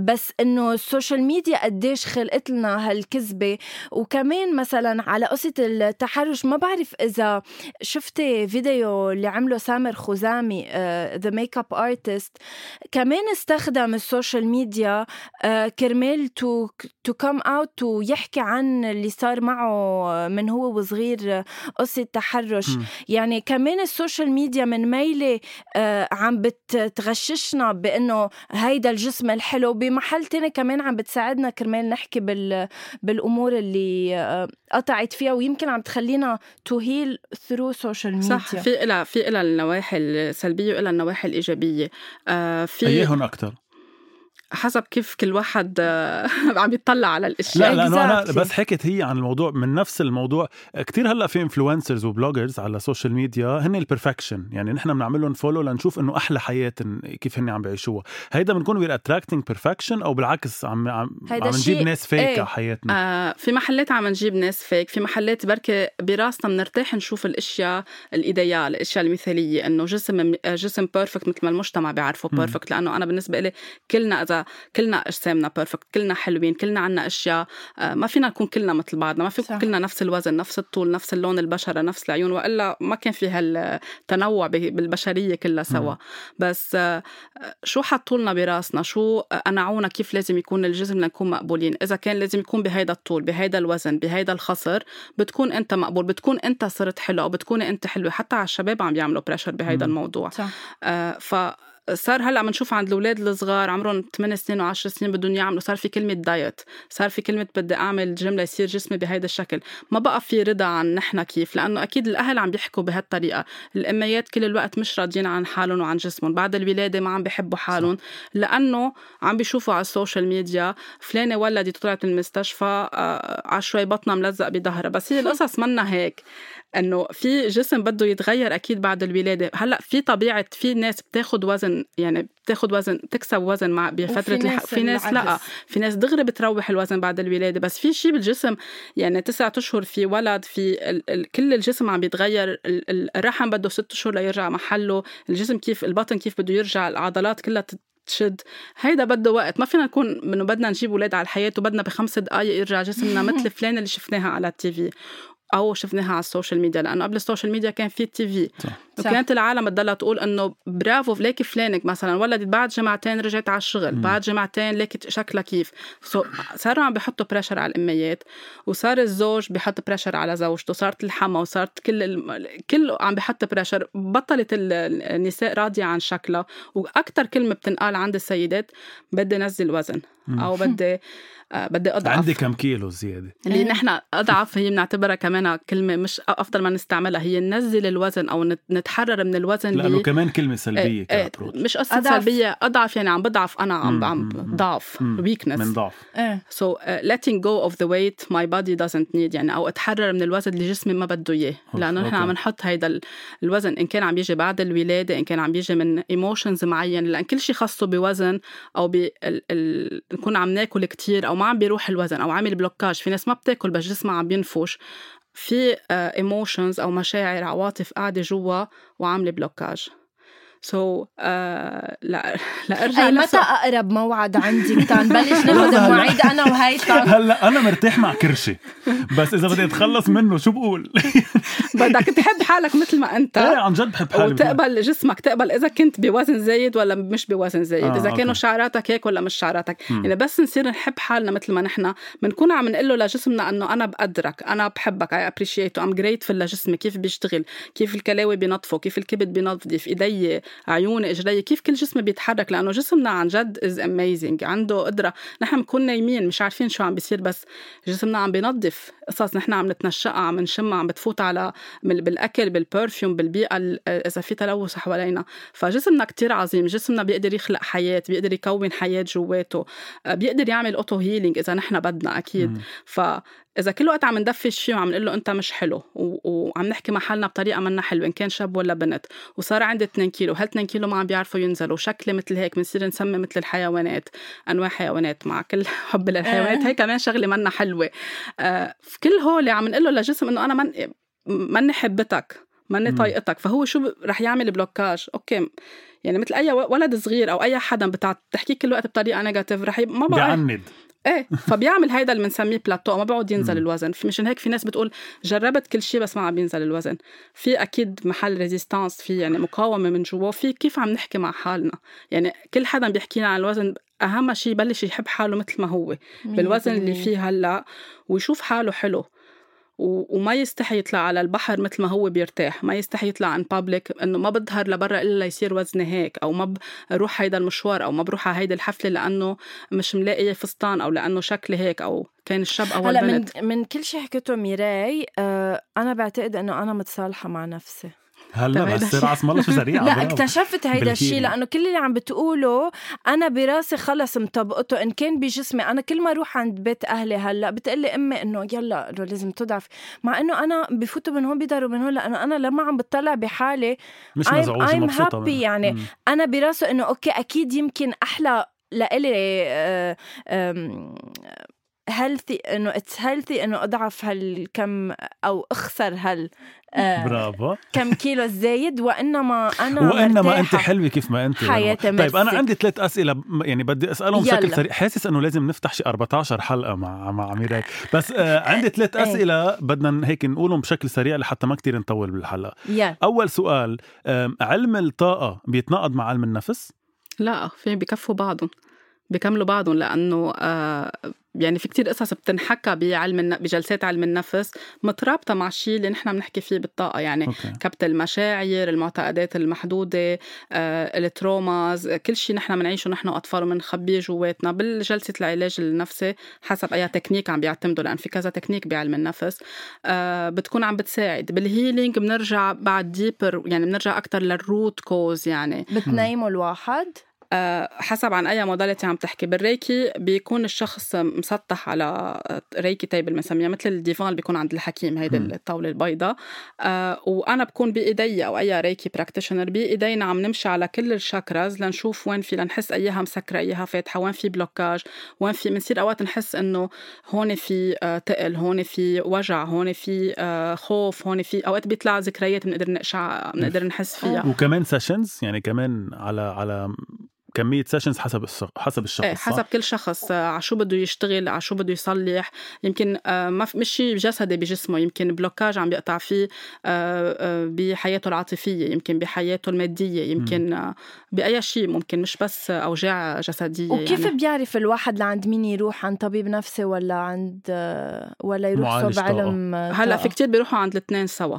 بس إنه ال social media قديش خلقت لنا هالكذبة. وكمان مثلا على قصة التحرش ما بعرف إذا شفتي فيديو اللي عمله سامر خزامي the makeup artist كمان استخدم ال social media uh, كرمال to to come out ويحكي عن اللي صار معه من هو وصغير قصة تحرش. م. يعني كمان ال social media من ميلة uh, عم بتغشنا بأنه هيدا الجسم الحلو. بمحل تاني كمان عم بتساعدنا كرمال نحكي بال بالأمور اللي قطعت فيها ويمكن عم تخلينا to heal through social media صح في إلها في إلها النواحي السلبية وإلها النواحي الإيجابية. آه في اياهم أكثر حسب كيف كل واحد آه، عم يطلع على الأشياء. لا لأنه أنا بس حكيت هي عن الموضوع من نفس الموضوع. كتير هلأ في influencers و bloggers على ال social media هن ال perfection يعني نحن بنعمل لهم follow لنشوف إنه أحلى حياة كيف هن عم بيعيشوها. هيدا بنكون we're attracting perfection أو بالعكس عم عم, عم نجيب ناس fake إيه. على حياتنا. آه في محلات عم نجيب ناس فيك في محلات بركي براسنا بنرتاح نشوف الأشياء ال idéal الأشياء المثالية إنه جسم جسم perfect مثل ما المجتمع بيعرفه perfect لأنه أنا بالنسبة لي كلنا إذا كلنا اجسامنا perfect كلنا حلوين كلنا عنا أشياء آه، ما فينا نكون كلنا مثل بعضنا ما في كلنا نفس الوزن نفس الطول نفس اللون البشرة نفس العيون وإلا ما كان في هالتنوع بالبشرية كلها سوا. بس آه، شو حطوا لنا براسنا؟ شو قنعونا كيف لازم يكون الجسم لنكون مقبولين؟ إذا كان لازم يكون بهيدا الطول بهيدا الوزن بهيدا الخصر بتكون أنت مقبول بتكون أنت صرت حلو أو بتكوني أنت حلوة. حتى على الشباب عم بيعملوا pressure بهيدا الموضوع. صح. آه ف صار هلا عم نشوف عند الأولاد الصغار عمرهم 8 سنين و10 سنين بدهم يعملوا صار في كلمة diet صار في كلمة بدي أعمل جيم ليصير جسمي بهيدا الشكل. ما بقى في رضا عن نحن كيف لأنه أكيد الأهل عم بيحكوا بهالطريقة. الأميات كل الوقت مش راضيين عن حالهم وعن جسمهم بعد الولادة ما عم بيحبوا حالهم لأنه عم بيشوفوا على ال social media فلانة ولدت طلعت من المستشفى آه، على شوي بطنها ملزق بظهرها بس هي القصص منا هيك. إنه في جسم بده يتغير أكيد بعد الولادة. هلأ في طبيعة في ناس بتاخد وزن يعني بتاخد وزن تكسب وزن مع بفتره في ناس, في ناس لأ. في ناس دغري بتروح الوزن بعد الولادة. بس في شيء بالجسم يعني تسعة أشهر في ولد في ال ال كل الجسم عم بيتغير. الرحم بده ست أشهر ليرجع محله. الجسم كيف البطن كيف بده يرجع العضلات كلها تشد. هيدا بده وقت. ما فينا نكون إنه بدنا نجيب أولاد على الحياة وبدنا بخمس دقائق يرجع جسمنا مثل فلان اللي شفناها على ال TV. أو شفناها على ال social media لأنه قبل ال social media كان في ال TV. وكانت العالم تضلها تقول إنه برافو ليكي فلانة مثلا ولدت بعد جمعتين رجعت على الشغل بعد جمعتين ليكي شكلها كيف. so صاروا عم بيحطوا pressure على الأميات وصار الزوج بيحط pressure على زوجته صارت الحما وصارت كل ال... كله عم بيحط pressure بطلت النساء راضية عن شكلها وأكثر كلمة بتنقال عند السيدات بدي نزل وزن. أو بدي آه، بدي أضعف. عندي كم كيلو زيادة. اللي إيه. نحن أضعف هي بنعتبرها كمان كلمة مش أفضل ما نستعملها هي ننزل الوزن أو نتحرر من الوزن لأنه. كمان كلمة سلبية إيه مش قصة أضعف. سلبية أضعف يعني عم بضعف أنا عم عم ضعف ويكنس من ضعف. so letting go of the weight my body doesn't need يعني أو أتحرر من الوزن اللي جسمي ما بده إياه. لأنه نحن عم نحط هيدا الوزن إن كان عم يجي بعد الولادة إن كان عم يجي من emotions معين لأن كل شيء خاصه بوزن أو ب ال... نكون عم ناكل كتير أو ما عم بيروح الوزن أو عامل blocage في ناس ما بتاكل بس جسمها عم بينفش في emotions أو مشاعر عواطف قاعدة جوا وعاملة بلوكاج. سو so, uh, لا لارجع اي متى أقرب موعد عندك تنبلش ناخذ المواعيد أنا وهيثم. هلأ أنا مرتاح مع كرشي. بس إذا بدي أتخلص منه شو بقول؟ بدك تحب حالك مثل ما أنت. إيه عن جد بحب حالي. وتقبل جسمك تقبل إذا كنت بوزن زايد ولا مش بوزن زايد آه إذا كانوا okay. شعراتك هيك ولا مش شعراتك. م. يعني بس نصير نحب حالنا مثل ما نحن. بنكون عم نقول له لجسمنا إنه أنا بقدرك أنا بحبك I appreciate I'm grateful لجسمي. كيف بيشتغل؟ كيف الكلاوي بينظفوا كيف الكبد بينظف؟ إيدي عيوني اجري كيف كل جسمي بيتحرك؟ لأنه جسمنا عن جد is amazing عنده قدرة. نحن بنكون نايمين مش عارفين شو عم بيصير بس جسمنا عم بينظف. قصص نحن عم نتنشقها عم نشمها عم بتفوت على بالأكل بال perfume بالبيئة إذا في تلوث حوالينا. فجسمنا كتير عظيم. جسمنا بيقدر يخلق حياة بيقدر يكون حياة جواته. بيقدر يعمل auto healing إذا نحن بدنا أكيد. ف إذا كل وقت عم ندفش فيه وعم نقول له أنت مش حلو و... وعم نحكي مع حالنا بطريقة منا حلوة إن كان شاب ولا بنت وصار عندي 2 كيلو هل 2 كيلو ما عم بيعرفوا ينزلوا شكلي مثل هيك بنصير نسمي مثل الحيوانات أنواع حيوانات مع كل حب للحيوانات هي كمان شغلة منا حلوة. آه في كل هول عم نقول له للجسم إنه أنا من ماني حبتك ماني طايقتك فهو شو رح يعمل blocage؟ أوكي يعني مثل أي ولد صغير أو أي حدا بتحكي كل وقت بطريقة négative رح ي... ما بقى بيعند. إيه فبيعمل هيدا اللي بنسميه بلاتو ما بيقعد ينزل الوزن. مشان هيك في ناس بتقول جربت كل شيء بس ما عم بينزل الوزن. في أكيد محل résistance في يعني مقاومة من جوا في كيف عم نحكي مع حالنا؟ يعني كل حدا بيحكينا عن الوزن أهم شيء يبلش يحب حاله مثل ما هو بالوزن اللي فيه هلأ ويشوف حاله حلو. وما يستحي يطلع على البحر مثل ما هو بيرتاح. ما يستحي يطلع عن public إنه ما بظهر لبرا إلا يصير وزني هيك أو ما بروح هيدا المشوار أو ما بروح على هيدي الحفلة لأنه مش ملاقي فستان أو لأنه شكلي هيك أو كان الشاب أو هلأ البنت من, من كل شيء حكيته ميراي آه أنا بعتقد إنه أنا متصالحة مع نفسي. هلا بس راس مالها شو سريعه لا اكتشفت هيدا الشيء لأنه كل اللي عم بتقوله أنا براسي خلص مطبقته إن كان بجسمي أنا كل ما أروح عند بيت أهلي هلا بتقلي أمي إنه يلا إنه لازم تضعف. مع إنه أنا بفوتوا من هون بيقدروا من هون لأنه أنا لما عم بطلع بحالي مش مزعوجة مبسوطة يعني. مم. أنا براسه إنه أوكي أكيد يمكن أحلى لإلي آه، healthy إنه it's healthy إنه أضعف هالكم أو أخسر هال آه برافو. كم كيلو زايد وإنما أنا وإنما أنت حلوة كيف ما أنت حياتي يعني. طيب أنا عندي ثلاث أسئلة يعني بدي أسألهم بشكل سريع. حاسس إنه لازم نفتح شي 14 حلقة مع مع ميراي بس آه عندي ثلاث إيه. أسئلة بدنا هيك نقولهم بشكل سريع لحتى ما كتير نطول بالحلقة. يلا. أول سؤال علم الطاقة بيتناقض مع علم النفس؟ لا في بكفوا بعضهم. بكملوا بعضهم لأنه آه يعني في كتير قصص بتنحكى بعلم بجلسات علم النفس مترابطة مع الشيء اللي نحن بنحكي فيه بالطاقة. يعني أوكي. كبت المشاعر المعتقدات المحدودة آه، ال traumas كل شيء نحن بنعيشه نحن أطفال وبنخبيه جواتنا بالجلسة العلاج النفسي حسب أي تكنيك عم بيعتمدوا لأن في كذا تكنيك بعلم النفس آه، بتكون عم بتساعد. بال healing بنرجع بعد deeper يعني بنرجع أكتر لل root cause يعني. بتنيموا الواحد. حسب عن أي modality عم تحكي. بال Reiki بيكون الشخص مسطح على Reiki table بنسميها مثل الديفان اللي بيكون عند الحكيم هيدي الطاولة البيضاء. آه وأنا بكون بإيدي أو أي Reiki practitioner بإيدينا عم نمشي على كل ال chakras لنشوف وين في لنحس اياها مسكرة اياها فاتحة وين في blocage وين في بنصير أوقات نحس إنه هون في آه تقل هون في وجع هون في آه خوف هون في أوقات بيطلع ذكريات بنقدر نقشع بنقدر نحس فيها. وكمان sessions يعني كمان على على كمية sessions حسب حسب الشخص إيه حسب كل شخص آه، على شو بده يشتغل على شو بده يصلح. يمكن آه، ما مش شيء جسدي بجسمه يمكن blocage عم بيقطع فيه آه، بحياته العاطفية يمكن بحياته المادية يمكن بأي شيء ممكن مش بس أوجاع جسدية وكيف يعني. بيعرف الواحد لعند مين يروح عند طبيب نفسي ولا عند ولا يروح صوب علم هلأ في كتير بيروحوا عند الاثنين سوا.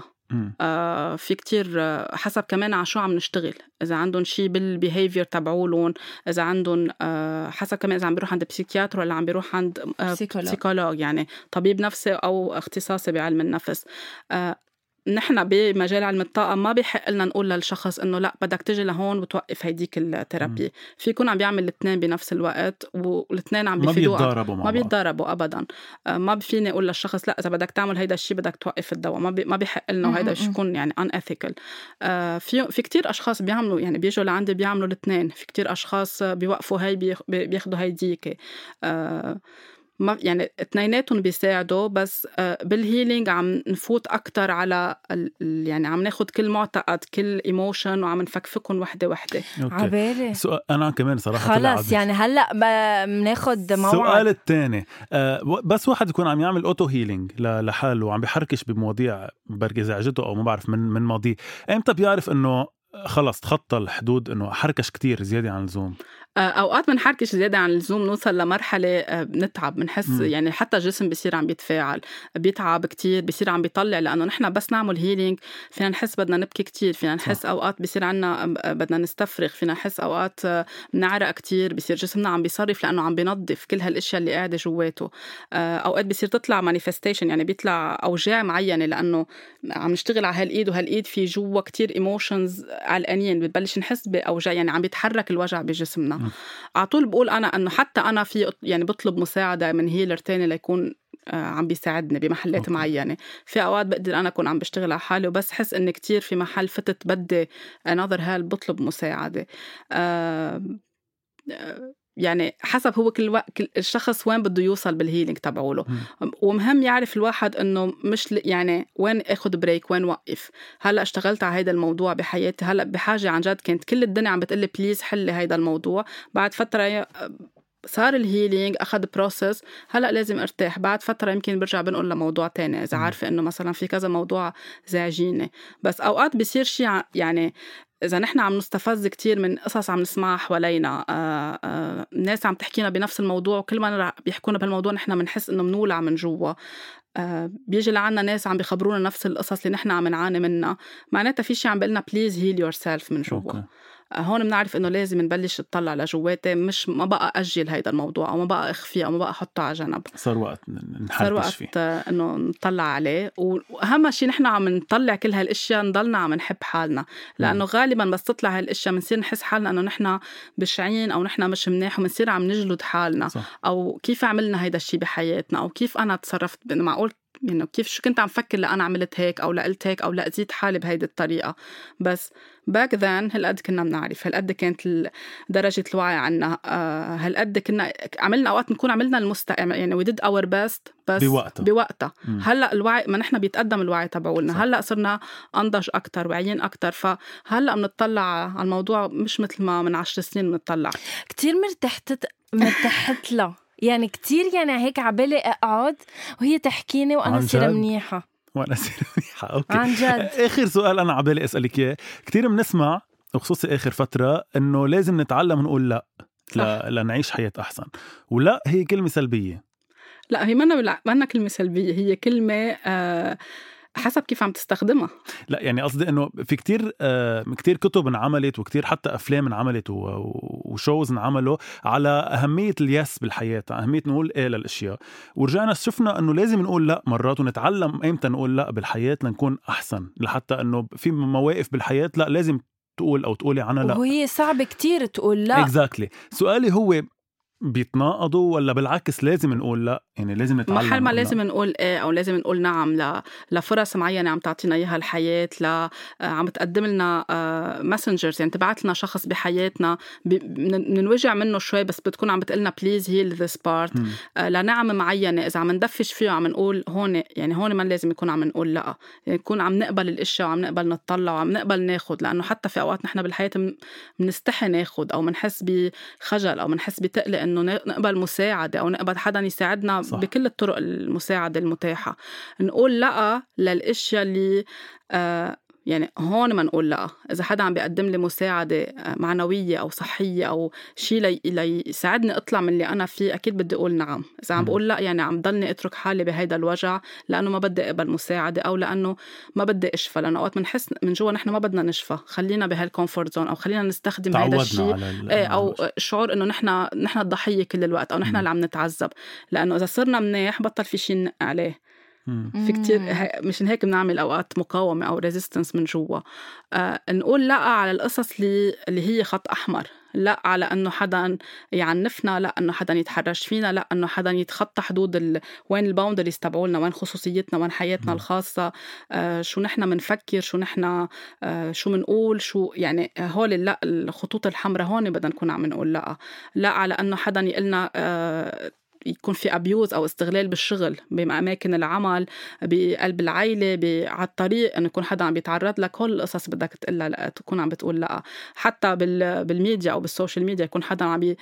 آه في كتير آه حسب كمان على شو عم نشتغل. إذا عندهم شيء بال behavior تبعولهم إذا عندهم آه حسب كمان إذا عم بيروح عند psychiatre ولا عم بيروح عند آه psychologue. يعني طبيب نفسي أو اختصاصي بعلم النفس. آه نحن بمجال علم الطاقة ما بيحق لنا نقول للشخص إنه لا بدك تجي لهون وتوقف هيديك ال therapy، في يكون عم بيعمل الاثنين بنفس الوقت والاثنين عم بيفيدوا ما بيتضاربوا ما بيتضاربوا ابدا، آه، ما فيني أقول للشخص لا إذا بدك تعمل هيدا الشيء بدك توقف الدواء، ما بي ما بيحق لنا وهيدا يكون يعني unethical. آه، في في كثير أشخاص بيعملوا يعني بيجوا لعندي بيعملوا الاثنين، في كثير أشخاص بيوقفوا هي بياخذوا هيديك. ما يعني اثنيناتهم بيساعدوا بس آه، بال healing عم نفوت أكثر على يعني عم ناخذ كل معتقد كل emotion وعم نفكفكهم وحدة وحدة. عبالي. سؤال أنا كمان صراحة خلص يعني هلأ بناخذ موعد. السؤال الثاني آه بس واحد يكون عم يعمل auto healing لحاله وعم بحركش بمواضيع بركي زعجته أو ما بعرف من من ماضيه. إمتى بيعرف إنه خلص تخطى الحدود إنه حركش كتير زيادة عن اللزوم؟ أوقات بنحركش زيادة عن اللزوم نوصل لمرحلة آه، بنتعب بنحس يعني حتى الجسم بصير عم بيتفاعل بيتعب كتير بصير عم بيطلع لأنه نحن بس نعمل healing فينا نحس بدنا نبكي كتير فينا نحس صح. أوقات بصير عنا آه، بدنا نستفرغ فينا نحس أوقات بنعرق كتير بصير جسمنا عم بيصرف لأنه عم بينظف كل هالأشياء اللي قاعدة جواته. أوقات بصير تطلع manifestation يعني بيطلع أوجاع معينة لأنه عم نشتغل على هالإيد وهالإيد في جوا كتير emotions علقانين بتبلش نحس بأوجاع يعني عم بيتحرك الوجع بجسمنا. على طول بقول أنا إنه حتى أنا في يعني بطلب مساعدة من healer تاني ليكون آه، عم بيساعدني بمحلات أوكي. معينة في أوقات بقدر أنا أكون عم بشتغل على حالي وبس حس إني كتير في محل فتت بدي another help بطلب مساعدة أه يعني حسب هو كل وقت الشخص وين بده يوصل بال healing تبعوله. ومهم يعرف الواحد إنه مش يعني وين اخذ break وين وقف. هلأ اشتغلت على هذا الموضوع بحياتي هلأ بحاجة عن جد كانت كل الدنيا عم بتقلي please حلي هذا الموضوع. بعد فترة صار ال healing أخذ process هلأ لازم أرتاح. بعد فترة يمكن برجع بنقول لموضوع تاني. إذا عارفة إنه مثلا في كذا موضوع زعجيني. بس أوقات بصير شيء يعني إذا نحن عم نستفز كتير من قصص عم نسمعها حوالينا آه آه ناس عم تحكينا بنفس الموضوع وكل ما بيحكونا بهالموضوع نحن بنحس إنه بنولع من جوا. آه بيجي لعنا ناس عم بيخبرونا نفس القصص اللي نحن عم نعاني منها. معناتها في شيء عم بيقلنا please heal yourself من جوا. okay. هون بنعرف إنه لازم نبلش نطلع لجواتي مش ما بقى أجل هيدا الموضوع أو ما بقى أخفيه أو ما بقى أحطه على جنب. صار وقت صار وقت فيه. إنه نطلع عليه. وأهم شيء نحن عم نطلع كل هالأشياء نضلنا عم نحب حالنا. لأنه غالبا بس تطلع هالأشياء بنصير نحس حالنا إنه نحن بشعين أو نحن مش منيح وبنصير عم نجلد حالنا. صح. أو كيف عملنا هيدا الشيء بحياتنا؟ أو كيف أنا تصرفت معقول يعني كيف شو كنت عم فكر لأنا عملت هيك أو لقلت هيك أو لأذيت حالي بهيدي الطريقة. بس back then هالقد كنا بنعرف هالقد كانت درجة الوعي عنا. آه هالقد كنا عملنا أوقات نكون عملنا ال best يعني we did our best بس بوقتها بوقتها هلأ الوعي ما نحن بيتقدم الوعي تبعولنا. هلأ صرنا أنضج أكثر واعيين أكثر فهلأ بنطلع على الموضوع مش مثل ما من عشر سنين بنطلع. كثير مرتحت مرتحت لها. يعني كتير يعني هيك عبالي اقعد وهي تحكيني وأنا صير منيحة. وأنا صير منيحة أوكي. عن جد. آخر سؤال أنا عبالي أسألك إياه. كثير بنسمع وخصوصي آخر فترة إنه لازم نتعلم نقول لأ ل... لنعيش حياة أحسن. ولأ هي كلمة سلبية. لأ هي منا منا كلمة سلبية هي كلمة آه حسب كيف عم تستخدمها. لا يعني قصدي إنه في كتير آه كتير كتب انعملت وكتير حتى أفلام انعملت وشوز انعملوا على أهمية اليس بالحياة أهمية نقول إيه للأشياء. ورجعنا شفنا إنه لازم نقول لا مرات ونتعلم ايمتى نقول لا بالحياة لنكون أحسن لحتى إنه في مواقف بالحياة لا لازم تقول أو تقولي عنها لا. وهي صعب كتير تقول لا. exactly exactly. سؤالي هو بيتناقضوا ولا بالعكس لازم نقول لا؟ يعني لازم نتعلم محل ما لازم نقول إيه أو لازم نقول نعم ل... لفرص معينة عم تعطينا إياها الحياة ل... آه، عم تقدم لنا messengers آه، يعني تبعت لنا شخص بحياتنا بننوجع منه شوي بس بتكون عم بتقلنا please heal this part لنعمه معينة. إذا عم ندفش فيه وعم نقول هون يعني هون ما لازم يكون عم نقول لا. يعني نكون عم نقبل الإشياء وعم نقبل نطلع وعم نقبل ناخذ لأنه حتى في أوقات نحن بالحياة بنستحي ناخذ أو بنحس بخجل أو بنحس بتقلق انه نقبل مساعدة أو نقبل حدا يساعدنا صح. بكل الطرق المساعدة المتاحة نقول لأ للأشياء اللي آه يعني هون ما نقول لا. إذا حدا عم بيقدم لي مساعدة آه، معنوية أو صحية أو شيء لي... ليساعدني أطلع من اللي أنا فيه أكيد بدي أقول نعم. إذا عم بقول لا يعني عم ضلني أترك حالي بهيدا الوجع لأنه ما بدي أقبل مساعدة أو لأنه ما بدي أشفى. لأنه أوقات بنحس من جوا نحن ما بدنا نشفى. خلينا بهال comfort zone أو خلينا نستخدم هذا الشيء إيه أو شعور إنه نحن نحن الضحية كل الوقت أو نحن اللي عم نتعذب. لأنه إذا صرنا منيح بطل في شيء عليه. في كتير مشان هيك بنعمل أوقات مقاومة أو resistance من جوا آه نقول لا على القصص اللي اللي هي خط أحمر. لا على إنه حدا يعنفنا لا إنه حدا يتحرش فينا لا إنه حدا يتخطى حدود ال... وين ال boundaries تبعولنا وين خصوصيتنا وين حياتنا. الخاصة. آه شو نحن بنفكر شو نحن آه شو بنقول شو يعني هول لا الخطوط الحمراء هون بدنا نكون عم نقول لا. لا على إنه حدا يقلنا آه يكون في abuse أو استغلال بالشغل بأماكن العمل بقلب العائله على الطريق إنه يكون حدا عم بيتعرض لك. هول القصص بدك تقول تكون عم بتقول لأ. حتى بالميديا أو بال social media يكون حدا عم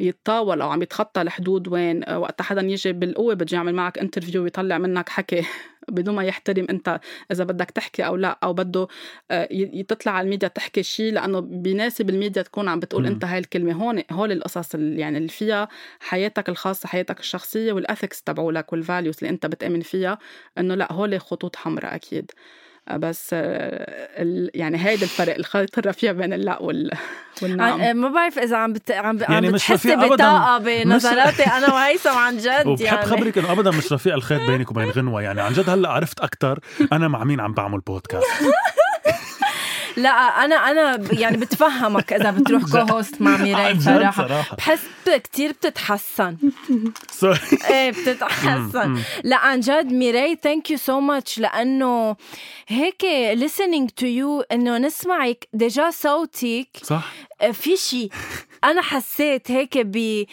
يتطاول أو عم يتخطى الحدود وين وقت حدا يجي بالقوة بده يعمل معك interview ويطلع منك حكي. بدون ما يحترم انت إذا بدك تحكي أو لا أو بده آه، تطلع على الميديا تحكي شيء لأنه بيناسب الميديا تكون عم بتقول م. أنت هاي الكلمة هون هول القصص اللي يعني اللي فيها حياتك الخاصة حياتك الشخصية وال ethics تبعولك وال values اللي أنت بتأمن فيها إنه لا هول خطوط حمراء أكيد بس آه، يعني هيدا الفرق الخيط الرفيع بين اللا وال والنعم. آه، ما بعرف إذا عم بت... عم, يعني عم بتحسي بطاقة بنظراتي أنا وهيثم عن جد وبحب يعني. خبرك إنه ابدا مش رفيع الخيط بينك وبين غنوة. يعني عن جد هلأ عرفت أكثر أنا مع مين عم بعمل بودكاست لا أنا أنا يعني بتفهمك إذا بتروح co-host مع ميراي صراحة. بحس كثير بتتحسن. sorry إيه بتتحسن. لا عن جد ميراي thank you so much لأنه هيك listening to you إنه نسمعك déjà صوتك. صح. آه، في شيء أنا حسيت هيك ب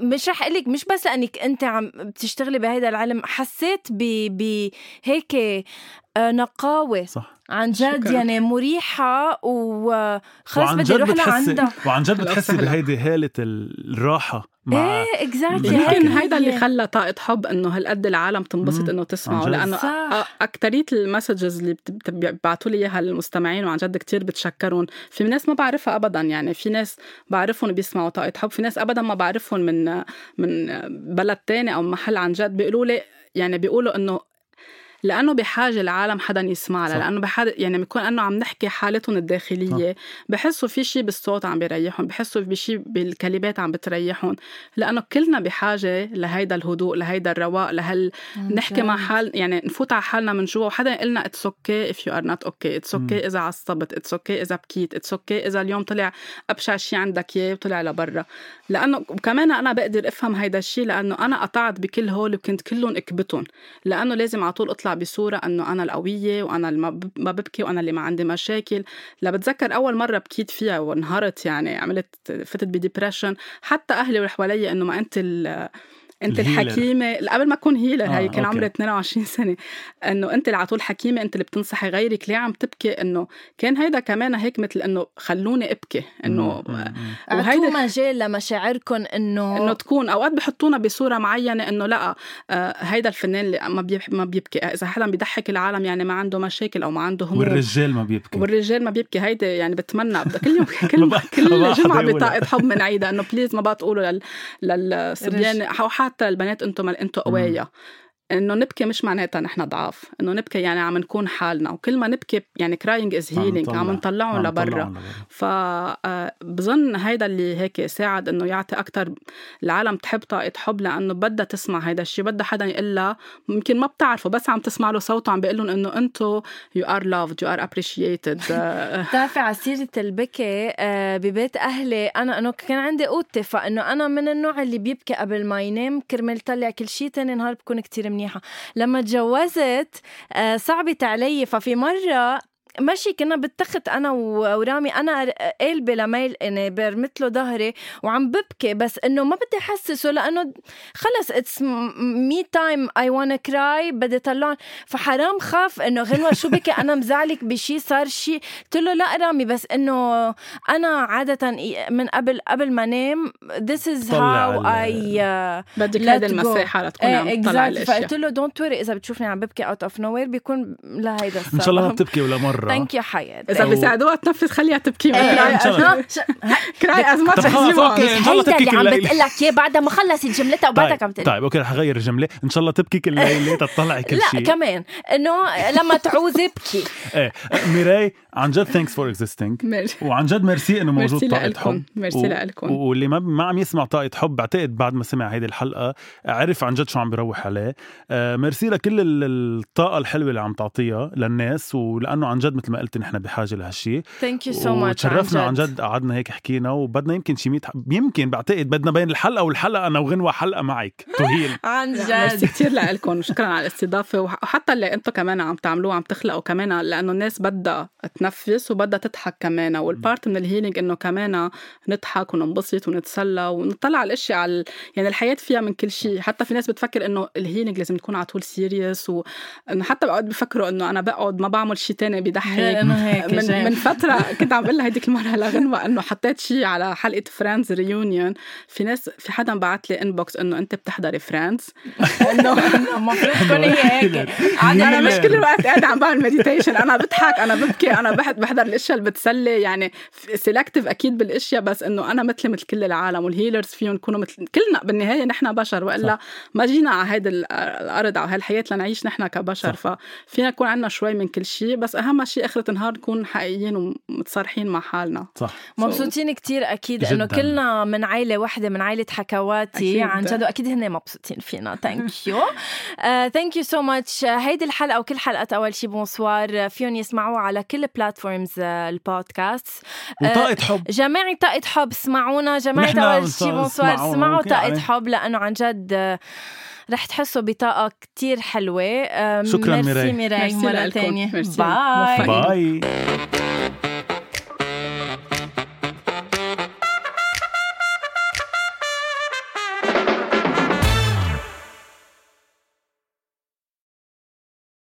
مش رح أقول لك مش بس لأنك أنت عم بتشتغلي بهذا العلم حسيت بهيك آه، نقاوة. صح. عن جد شكرا. يعني مريحة وخلص بدي أروح لعندها. وعن جد بتحسي بهيدي هالة الراحة مع إيه exactly يمكن هيدا اللي خلى طاقة حب إنه هالقد العالم تنبسط إنه تسمعه. لأنه اكثريه المسجز اللي بيبعتوا لي إياها المستمعين وعن جد كتير بتشكرهم. في ناس ما بعرفها ابدا. يعني في ناس بعرفهم بيسمعوا طاقة حب. في ناس ابدا ما بعرفهم من من بلد تاني أو محل عن جد. بيقولوا لي يعني بيقولوا إنه لأنه بحاجة العالم حدا يسمع لها لأنه بحاجة يعني بيكون أنه عم نحكي حالتهم الداخلية. بحسوا في شيء بالصوت عم بيريحهم بحسوا بشيء بالكلمات عم بتريحهم لأنه كلنا بحاجة لهيدا الهدوء لهيدا الرواق لهال نحكي مع حال يعني نفوت على حالنا من جوا وحدا يقول لنا it's okay if you are not okay it's okay إذا عصبت it's okay إذا بكيت it's okay إذا اليوم طلع أبشع شيء عندك إياه وطلع لبرا. لأنه كمان أنا بقدر أفهم هيدا الشيء لأنه أنا قطعت بكل هول وكنت كلهم إكبتهم لأنه لازم على طول أطلع بصورة إنه أنا القوية وأنا اللي ما ببكي وأنا اللي ما عندي مشاكل. لا بتذكر أول مرة بكيت فيها وانهارت يعني عملت فتت ب depression حتى أهلي واللي إنه ما أنت انت الهيلر. الحكيمة قبل ما اكون هيلر آه هي كان عمري 22 سنة. إنه انت اللي على طول حكيمة انت اللي بتنصحي غيرك ليه عم تبكي؟ إنه كان هيدا كمان هيك مثل إنه خلوني أبكي. إنه وهيدا مجال لمشاعركم إنه إنه تكون. أوقات بحطونا بصورة معينة إنه لأ آه هيدا الفنان اللي ما ما بيبكي. إذا حدا بيضحك العالم يعني ما عنده مشاكل أو ما عنده هموم. والرجال ما بيبكي. والرجال ما بيبكي. هيدا يعني بتمنى. كل يوم كل كل جمعة بطاقه حب من عيدها. إنه please ما بقى تقولوا للصبيان. أو حتى البنات أنتم أنتم قوايا. إنه نبكي مش معناتها نحن ضعاف إنه نبكي يعني عم نكون حالنا وكل ما نبكي يعني crying is healing عم نطلعهم لبرا. فبظن هيدا اللي هيك ساعد إنه يعطي أكثر العالم تحب طاقة حب لأنه بدها تسمع هيدا الشيء بدها حدا يقول لها ممكن ما بتعرفه بس عم تسمع له صوته عم بيقول لهم إنه أنتم you are loved you are appreciated بتعرفي على سيرة البكي آه، ببيت أهلي. أنا إنه كان عندي اوضتي فإنه أنا من النوع اللي بيبكي قبل ما ينام كرمال طلع كل شيء تاني نهار بكون كتير منيح منيحة. لما تجوزت آه، صعبت علي. ففي مرة ماشي كنا بالتخت أنا ورامي أنا قلبي لميل اني برمت له ظهري وعم ببكي بس إنه ما بدي أحسسه لأنه خلص it's me time I وأنا cry بدي طلعهم فحرام خاف إنه غنوة شو بكي أنا مزعلك بشي صار شي. قلت له لا رامي بس إنه أنا عادة من قبل قبل ما انام this is how I uh, بدك هذا المساحة لتكون عم تطلع الأشياء. فقلت له don't worry إذا بتشوفني عم ببكي out of nowhere بيكون لهيدا السبب إن شاء الله ما بتبكي ولا مرة. مرة. ثانك يو حياة إذا بيساعدوها تنفذ خليها تبكي. cry as much هيدا اللي عم بتقول لك إياه بعد ما خلصت جملتها وبعدك طيب، عم تقول طيب Okay رح أغير الجملة. إن شاء الله تبكي كل ليلة تطلعي كل شيء لا كمان. إنه لما تعوز ابكي إيه ميراي عن جد thanks for existing وعن جد ميرسي إنه موجود طاقة حب. ميرسي لكم واللي ما ما عم يسمع طاقة حب بعتقد بعد ما سمع هيدي الحلقة عرف عن جد شو عم بيروح عليه. آه، ميرسي لكل الطاقة الحلوة اللي عم تعطيها للناس ولأنه عن جد مثل ما قلت نحن بحاجة لهالشيء thank you so much تشرفنا عن جد قعدنا هيك حكينا وبدنا يمكن شي 100 يمكن بعتقد بدنا بين الحلقة والحلقة أنا وغنوة حلقة معك. ت heal عن جد. ميرسي كثير لكم وشكرا على الاستضافة. وحتى اللي أنتم كمان عم تعملوه عم تخلقوا كمان لأنه الناس بدها تتنفس وبدها تضحك كمان وال part من ال healing إنه كمان نضحك وننبسط ونتسلى ونطلع على الأشياء على يعني الحياة فيها من كل شيء. حتى في ناس بتفكر إنه ال healing لازم تكون على طول serious وانه حتى بقعد بفكروا إنه أنا بقعد ما بعمل شيء تاني بيضحك من, من فترة كنت عم بقول لها هديك المره لغنوة إنه حطيت شيء على حلقة Friends Reunion في ناس في حدا بعت لي inbox إنه أنت بتحضري Friends إنه المفروض تكوني هيك. أنا مش كل الوقت قاعدة عم بعمل meditation أنا بضحك أنا ببكي أنا بحضر الاشياء اللي بتسلي يعني selective أكيد بالاشياء بس إنه أنا مثلي مثل كل العالم وال healers فيهم يكونوا مثل كلنا بالنهاية نحن بشر وإلا ما جينا على هيدي الأرض على هالحياة لنعيش نحن كبشر صح. ففينا يكون عندنا شوي من كل شيء بس أهم شيء آخرة النهار نكون حقيقيين ومتصارحين مع حالنا. صح. مبسوطين كتير أكيد إنه كلنا من عائله واحدة من عائله حكواتي عن جد وأكيد هن مبسوطين فينا. thank you thank you so much هيدي الحلقة وكل حلقة أول شي bonsoir فيهم يسمعوها على كل platforms البودكاست وطاقة حب جماعي طاقة حب اسمعونا جماعي اول شي bonsoir اسمعوا طاقة. حب لأنه عن جد رح تحسوا بطاقة كتير حلوة. شكرا ميرسي ميراي. مرة ثانية bye bye